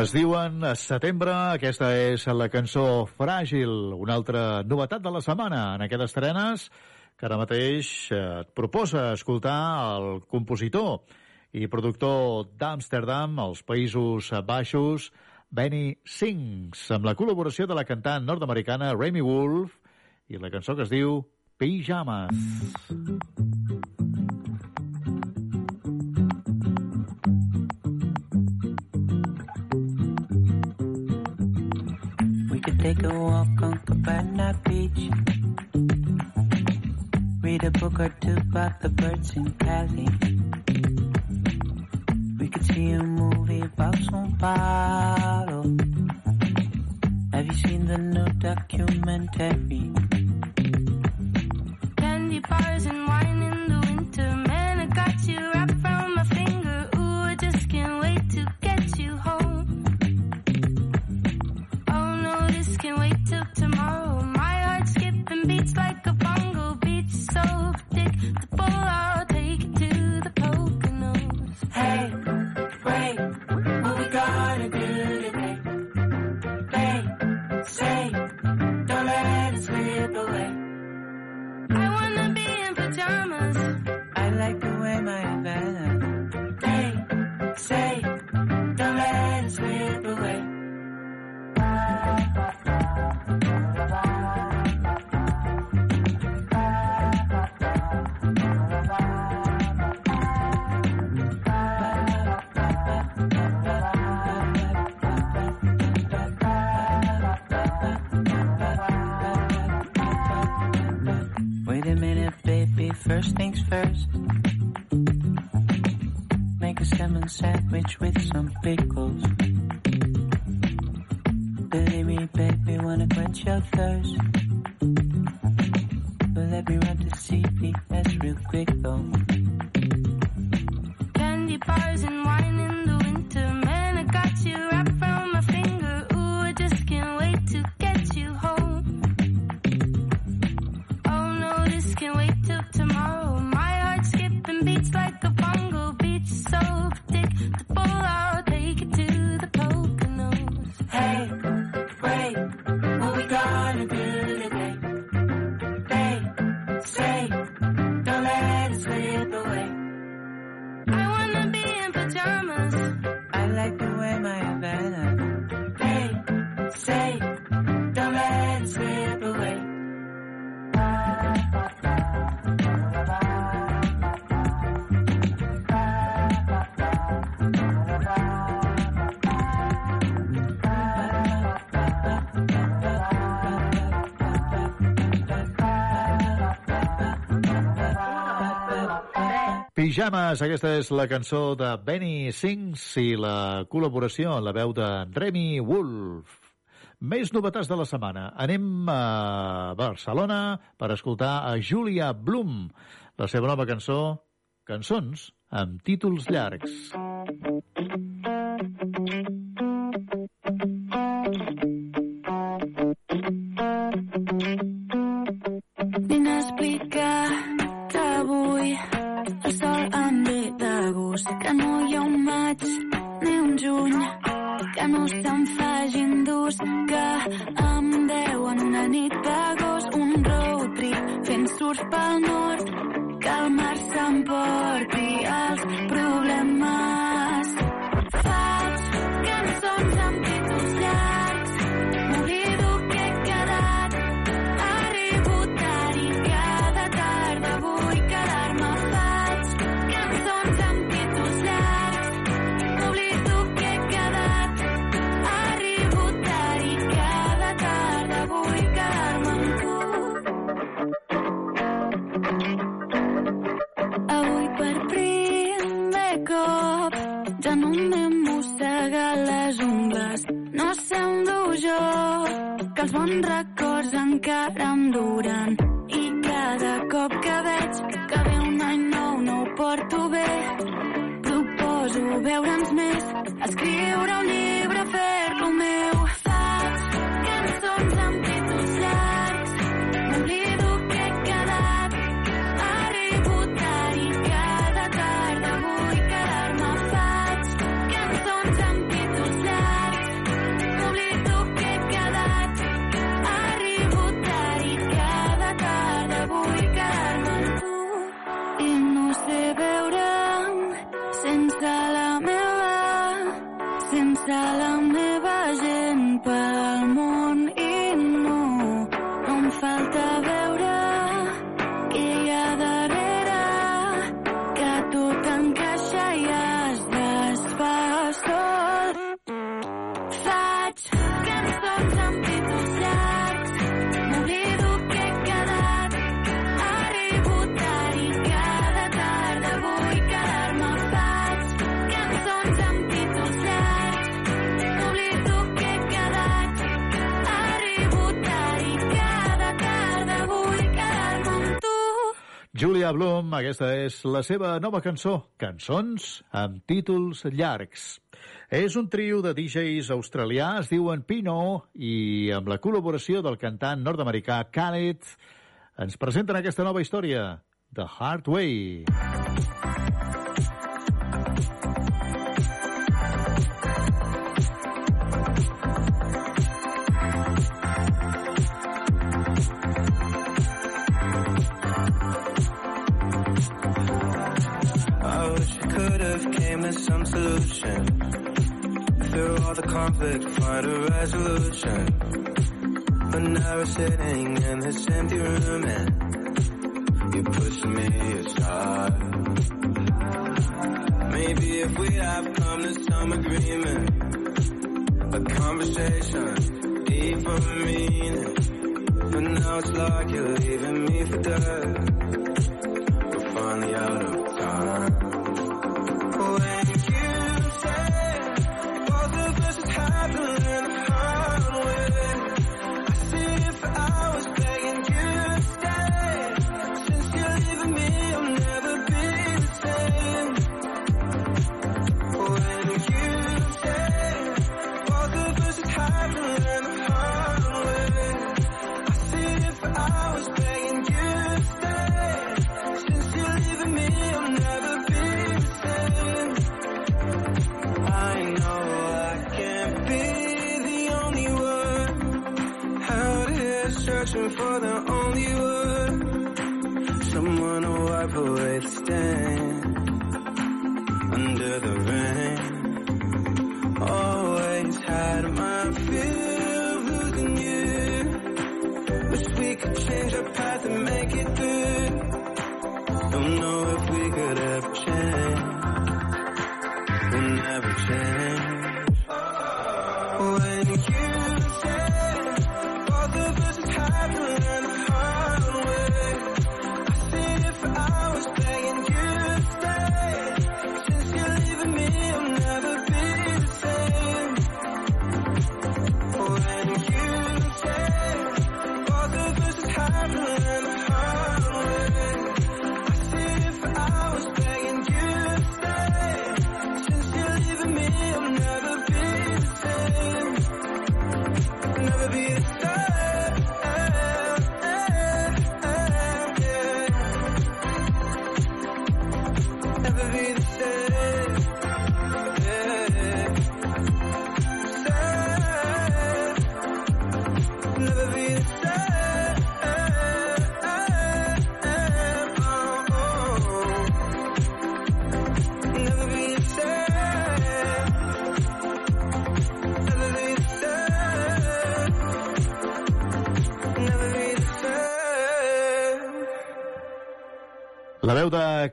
Es diuen setembre, aquesta és la cançó Fràgil, una altra novetat de la setmana en aquestes estrenes que ara mateix eh, et proposa escoltar el compositor i productor d'Amsterdam, als Països Baixos, Benny Sings, amb la col·laboració de la cantant nord-americana Remy Wolf i la cançó que es diu Pijamas. Pijamas. Take a walk on Cabana Beach. Read a book or two about the birds in Cali. We could see a movie about some Paulo. Have you seen the new documentary? Candy bars and wine First things first. Make a salmon sandwich with some pickles. Pijames, aquesta és la cançó de Benny Sings i la col·laboració en la veu de Remy Wolf. Més novetats de la setmana. Anem a Barcelona per escoltar a Julia Blum, la seva nova cançó, Cançons amb títols llargs. Vinc a explicar que avui el sol em ve de gust, que no hi ha un maig ni un juny, que no se'm facin durs, que em deuen una nit d'agost, un road trip fent surf pel nord, que el mar s'emporti els problemes. Cop ja no m'he les ungles no sé on dur jo que els bons records encara em duren. I cada cop que veig que ve un any nou no ho porto bé proposo veure'ns més escriure un llibre fer-lo meu Julia Blum, aquesta és la seva nova cançó, Cançons amb títols llargs. És un trio de DJs australià, es diuen Pino, i amb la col·laboració del cantant nord-americà Khaled, ens presenten aquesta nova història, The Hard Way. Some solution. Through all the conflict, find a resolution. But now we're sitting in this empty room and you're pushing me aside. Maybe if we have come to some agreement, a conversation, deep deeper meaning. But now it's like you're leaving me for dead. We're finally out of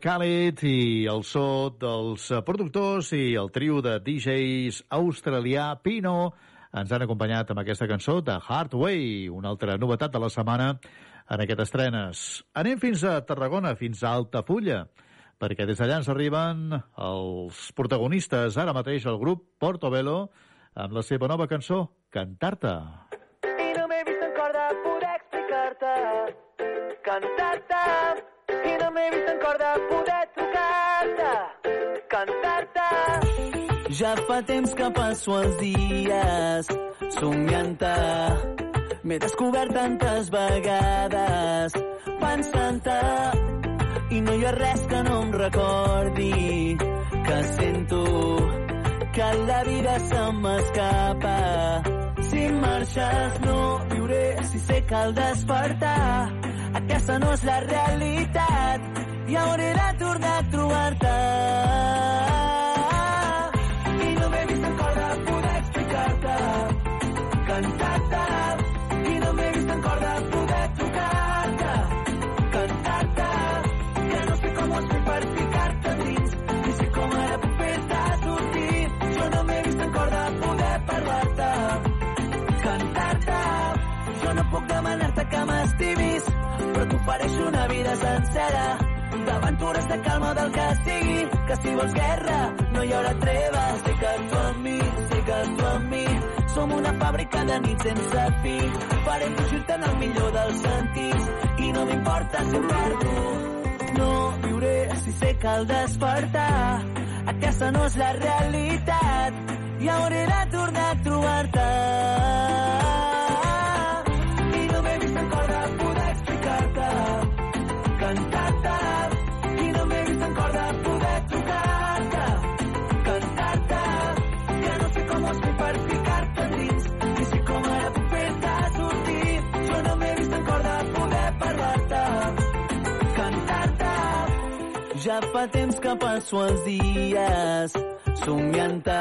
Khaled i el so dels eh, productors i el trio de DJs australià Pino ens han acompanyat amb aquesta cançó de Hard Way, una altra novetat de la setmana en aquest estrenes. Anem fins a Tarragona, fins a Altafulla, perquè des d'allà ens arriben els protagonistes, ara mateix el grup Portobello, amb la seva nova cançó, Cantar-te. I no m'he vist en cor de poder explicar-te, cantar-te. M'he vist en cor de poder trucar-te, cantar-te. Ja fa temps que passo els dies somiant-te. M'he descobert tantes vegades pensant-te i no hi ha res que no em recordi que sento que la vida se m'escapa. Si marxes no viuré, si sé que al despertar aquesta no és la realitat i hauré de tornar a trobar-te. I no m'he vist en cor de poder explicar-te, cantar-te. I no m'he vist en cor de poder trucar-te, cantar-te. Que no sé com ho has fet per ficar-te dins, ni sé com ara puc fer-te sortir. Jo no m'he vist en cor de poder parlar-te, cantar-te. Jo no puc demanar-te que m'estimis, t'ofereixo una vida sencera d'aventures, de calma, del que sigui, que si vols guerra no hi haurà treva. Sé que tu amb mi, sé que tu amb mi, som una fàbrica de nit sense fi. Farem fugir-te en el millor dels sentits i no m'importa si em perdo. No viuré si sé que al despertar aquesta no és la realitat i hauré de tornar a trobar-te. Ja fa temps que passo els dies somiant-te.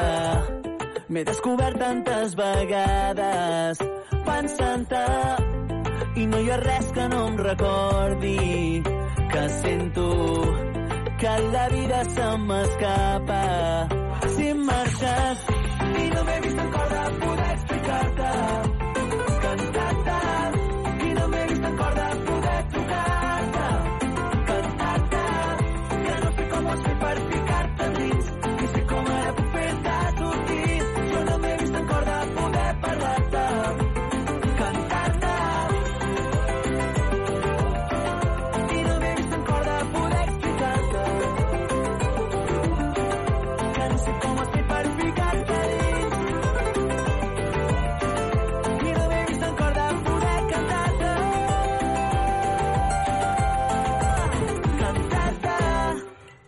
M'he descobert tantes vegades pensant-te i no hi ha res que no em recordi que sento que la vida se m'escapa si marxes i no m'he vist en cor de poder explicar-te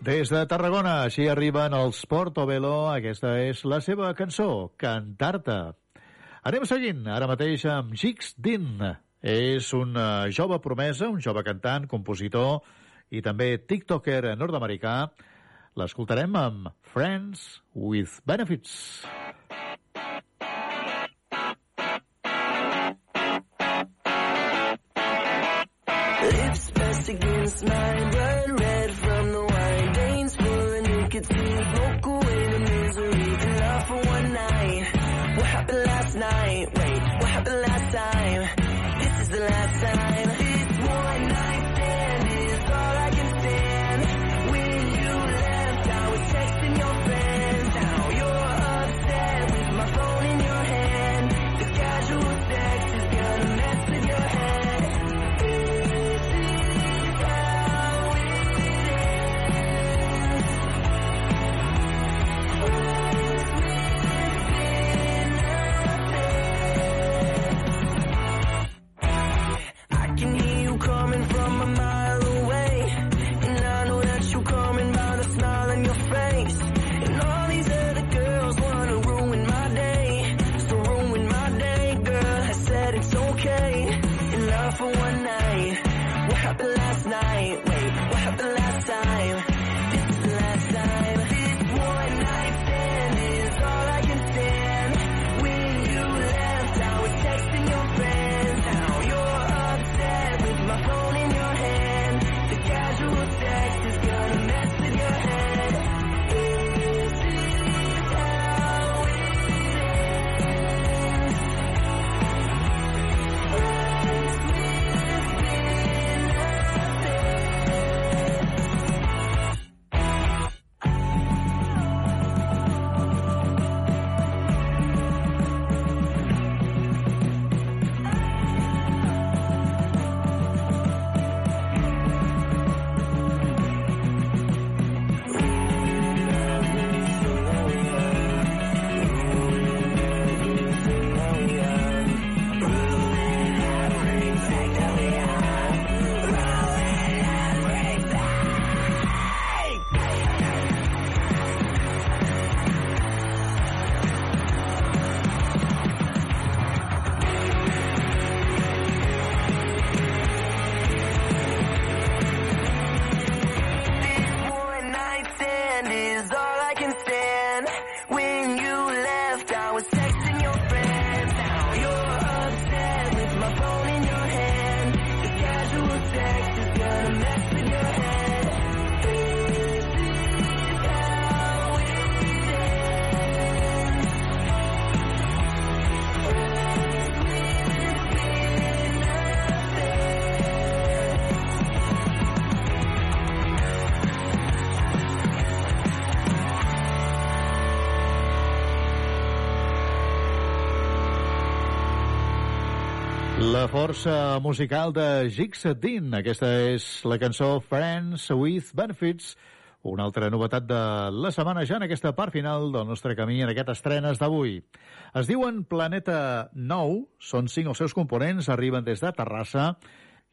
Des de Tarragona, així arriben els Portobello. Aquesta és la seva cançó, Cantar-te. Anem seguint, ara mateix amb Jix Din. És un eh, jove promesa, un jove cantant, compositor i també tiktoker nord-americà. L'escoltarem amb Friends with Benefits. Lips pressed against mine, blood Wait, what happened last time? This is the last time. Força musical de Jigsaw Dean. Aquesta és la cançó Friends with Benefits, una altra novetat de la setmana ja en aquesta part final del nostre camí en aquest estrenes d'avui. Es diuen Planeta Nou, són cinc els seus components, arriben des de Terrassa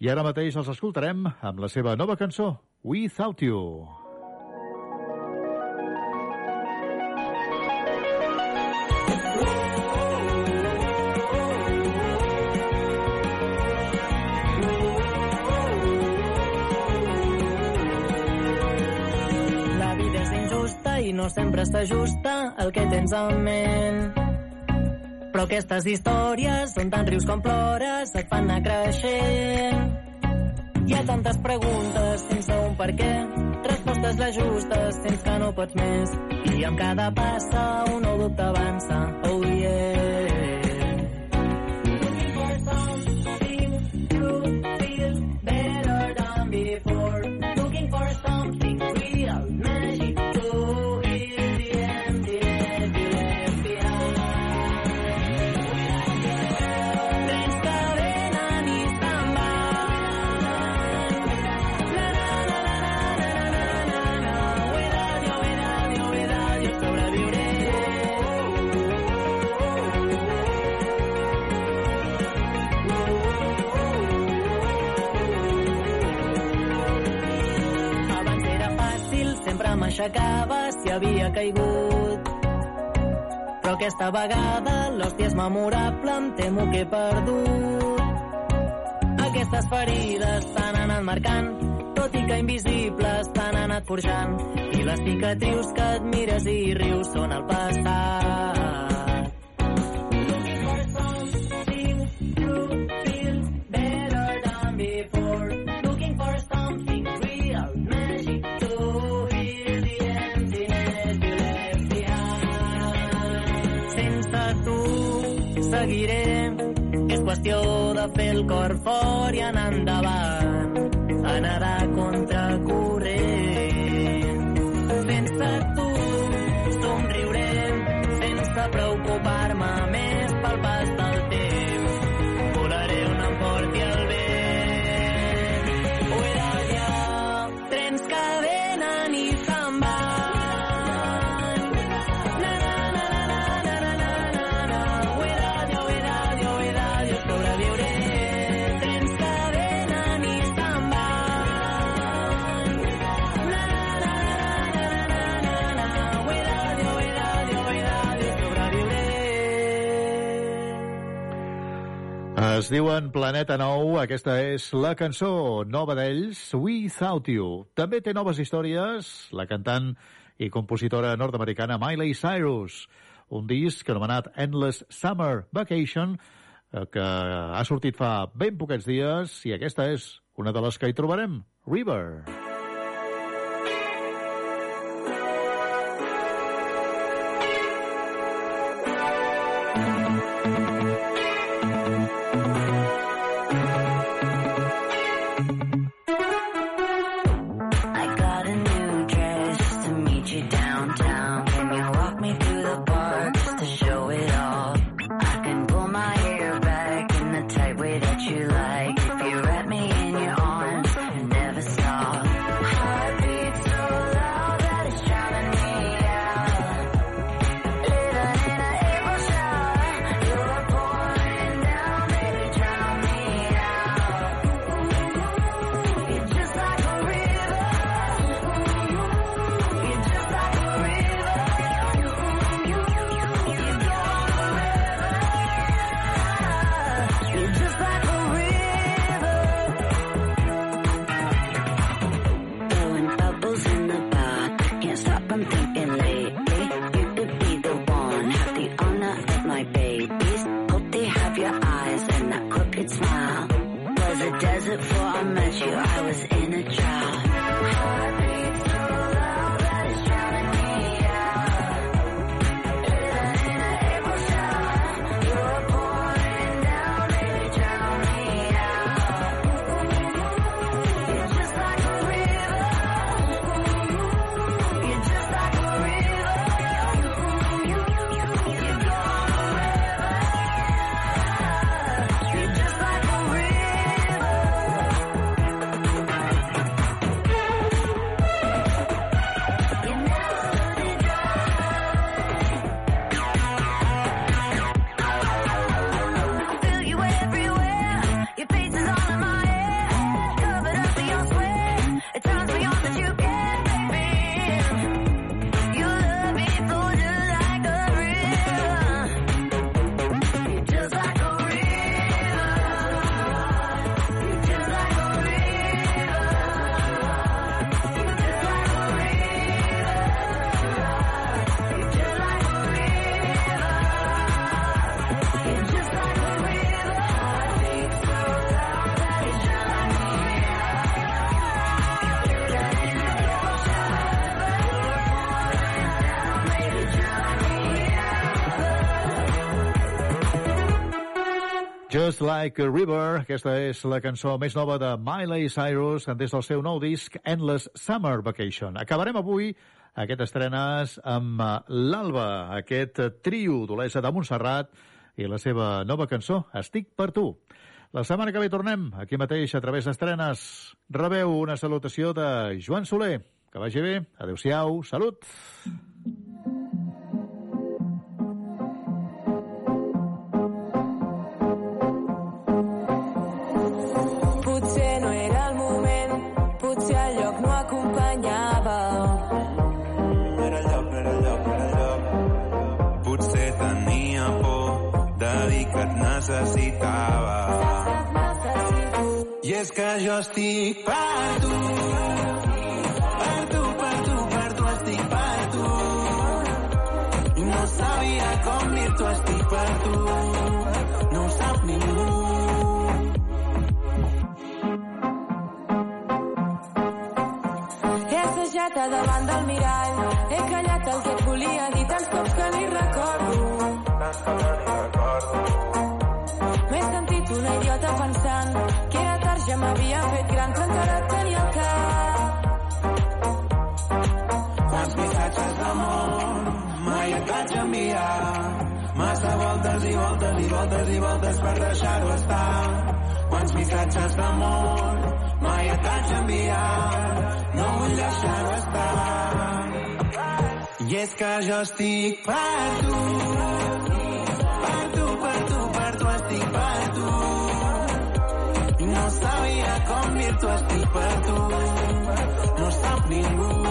i ara mateix els escoltarem amb la seva nova cançó, Without You. La i no sempre s'ajusta al que tens en ment. Però aquestes històries són tan rius com plores, et fan anar creixent. Hi ha tantes preguntes sense un per què, respostes les justes, sents que no pots més. I amb cada passa un nou dubte avança, caigut. Però aquesta vegada l'hòstia és memorable, em temo que he perdut. Aquestes ferides s'han anat marcant, tot i que invisibles s'han anat forjant. I les cicatrius que et mires i rius són el passat. Fer el cor fort i anar endavant, a contra Es diuen Planeta Nou, aquesta és la cançó nova d'ells, Without You. També té noves històries la cantant i compositora nord-americana Miley Cyrus, un disc anomenat Endless Summer Vacation, eh, que ha sortit fa ben poquets dies i aquesta és una de les que hi trobarem, River. I Just Like a River, aquesta és la cançó més nova de Miley Cyrus des del seu nou disc Endless Summer Vacation. Acabarem avui aquest estrenes amb eh, l'Alba, aquest trio d'Olesa de Montserrat i la seva nova cançó, Estic per tu. La setmana que ve tornem, aquí mateix, a través d'estrenes. Rebeu una salutació de Joan Soler. Que vagi bé. Adéu-siau. Salut. Potser potser el lloc no acompanyava. Era el lloc, era el lloc, no era el lloc. Potser tenia por de dir que et necessitava. I és que jo estic per tu. Per tu, per tu, per tu, estic per tu. I no sabia com dir-t'ho, estic per tu. Davant del mirall, he callat el que et volia dir tants cops que ni recordo. M'he sentit una idiota pensant que era tard, ja m'havia fet gran, però encara et tenia al cap. Quants missatges d'amor mai et vaig enviar. Voltes i voltes i voltes i voltes per deixar-ho estar. Quants missatges d'amor mai et vaig enviar. No vull deixar-ho estar. I és que jo estic per tu. Per tu, per tu, per tu, estic per tu. No sabia com dir-t'ho, estic per tu. No sap ningú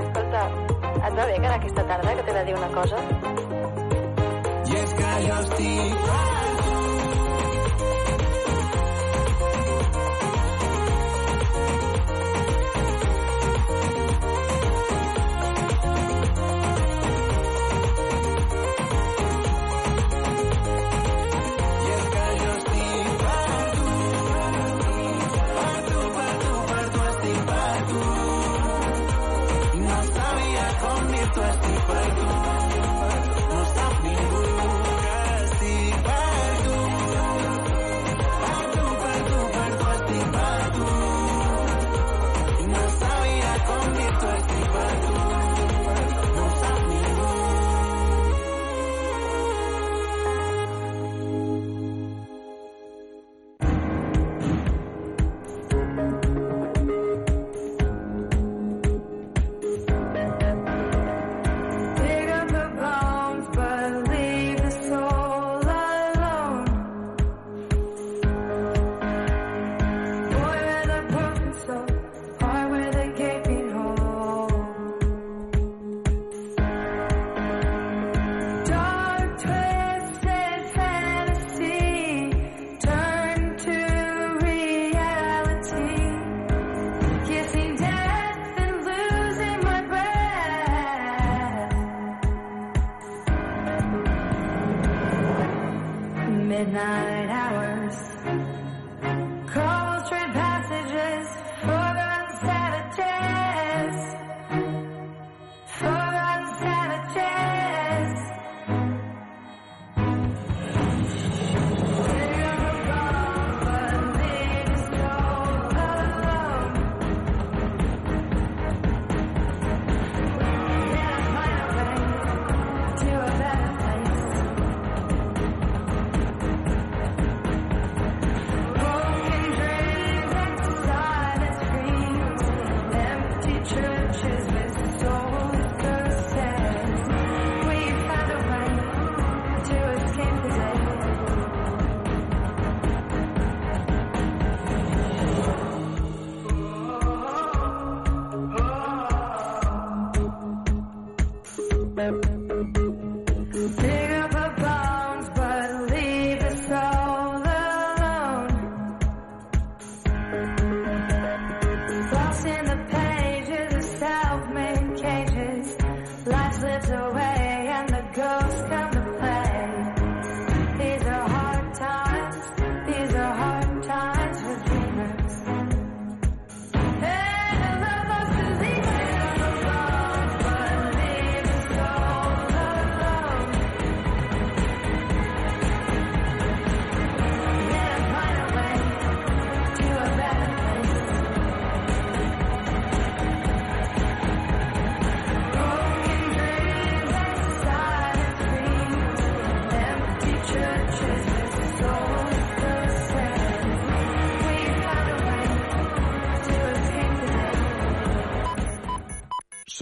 escolta, et va bé que aquesta tarda que t'he de dir una cosa? És que jo estic per tu.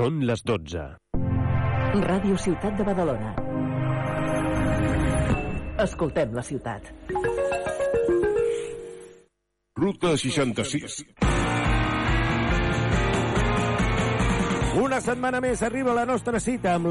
Són les 12. Ràdio Ciutat de Badalona. Escoltem la ciutat. Ruta 66. Una setmana més arriba la nostra cita amb la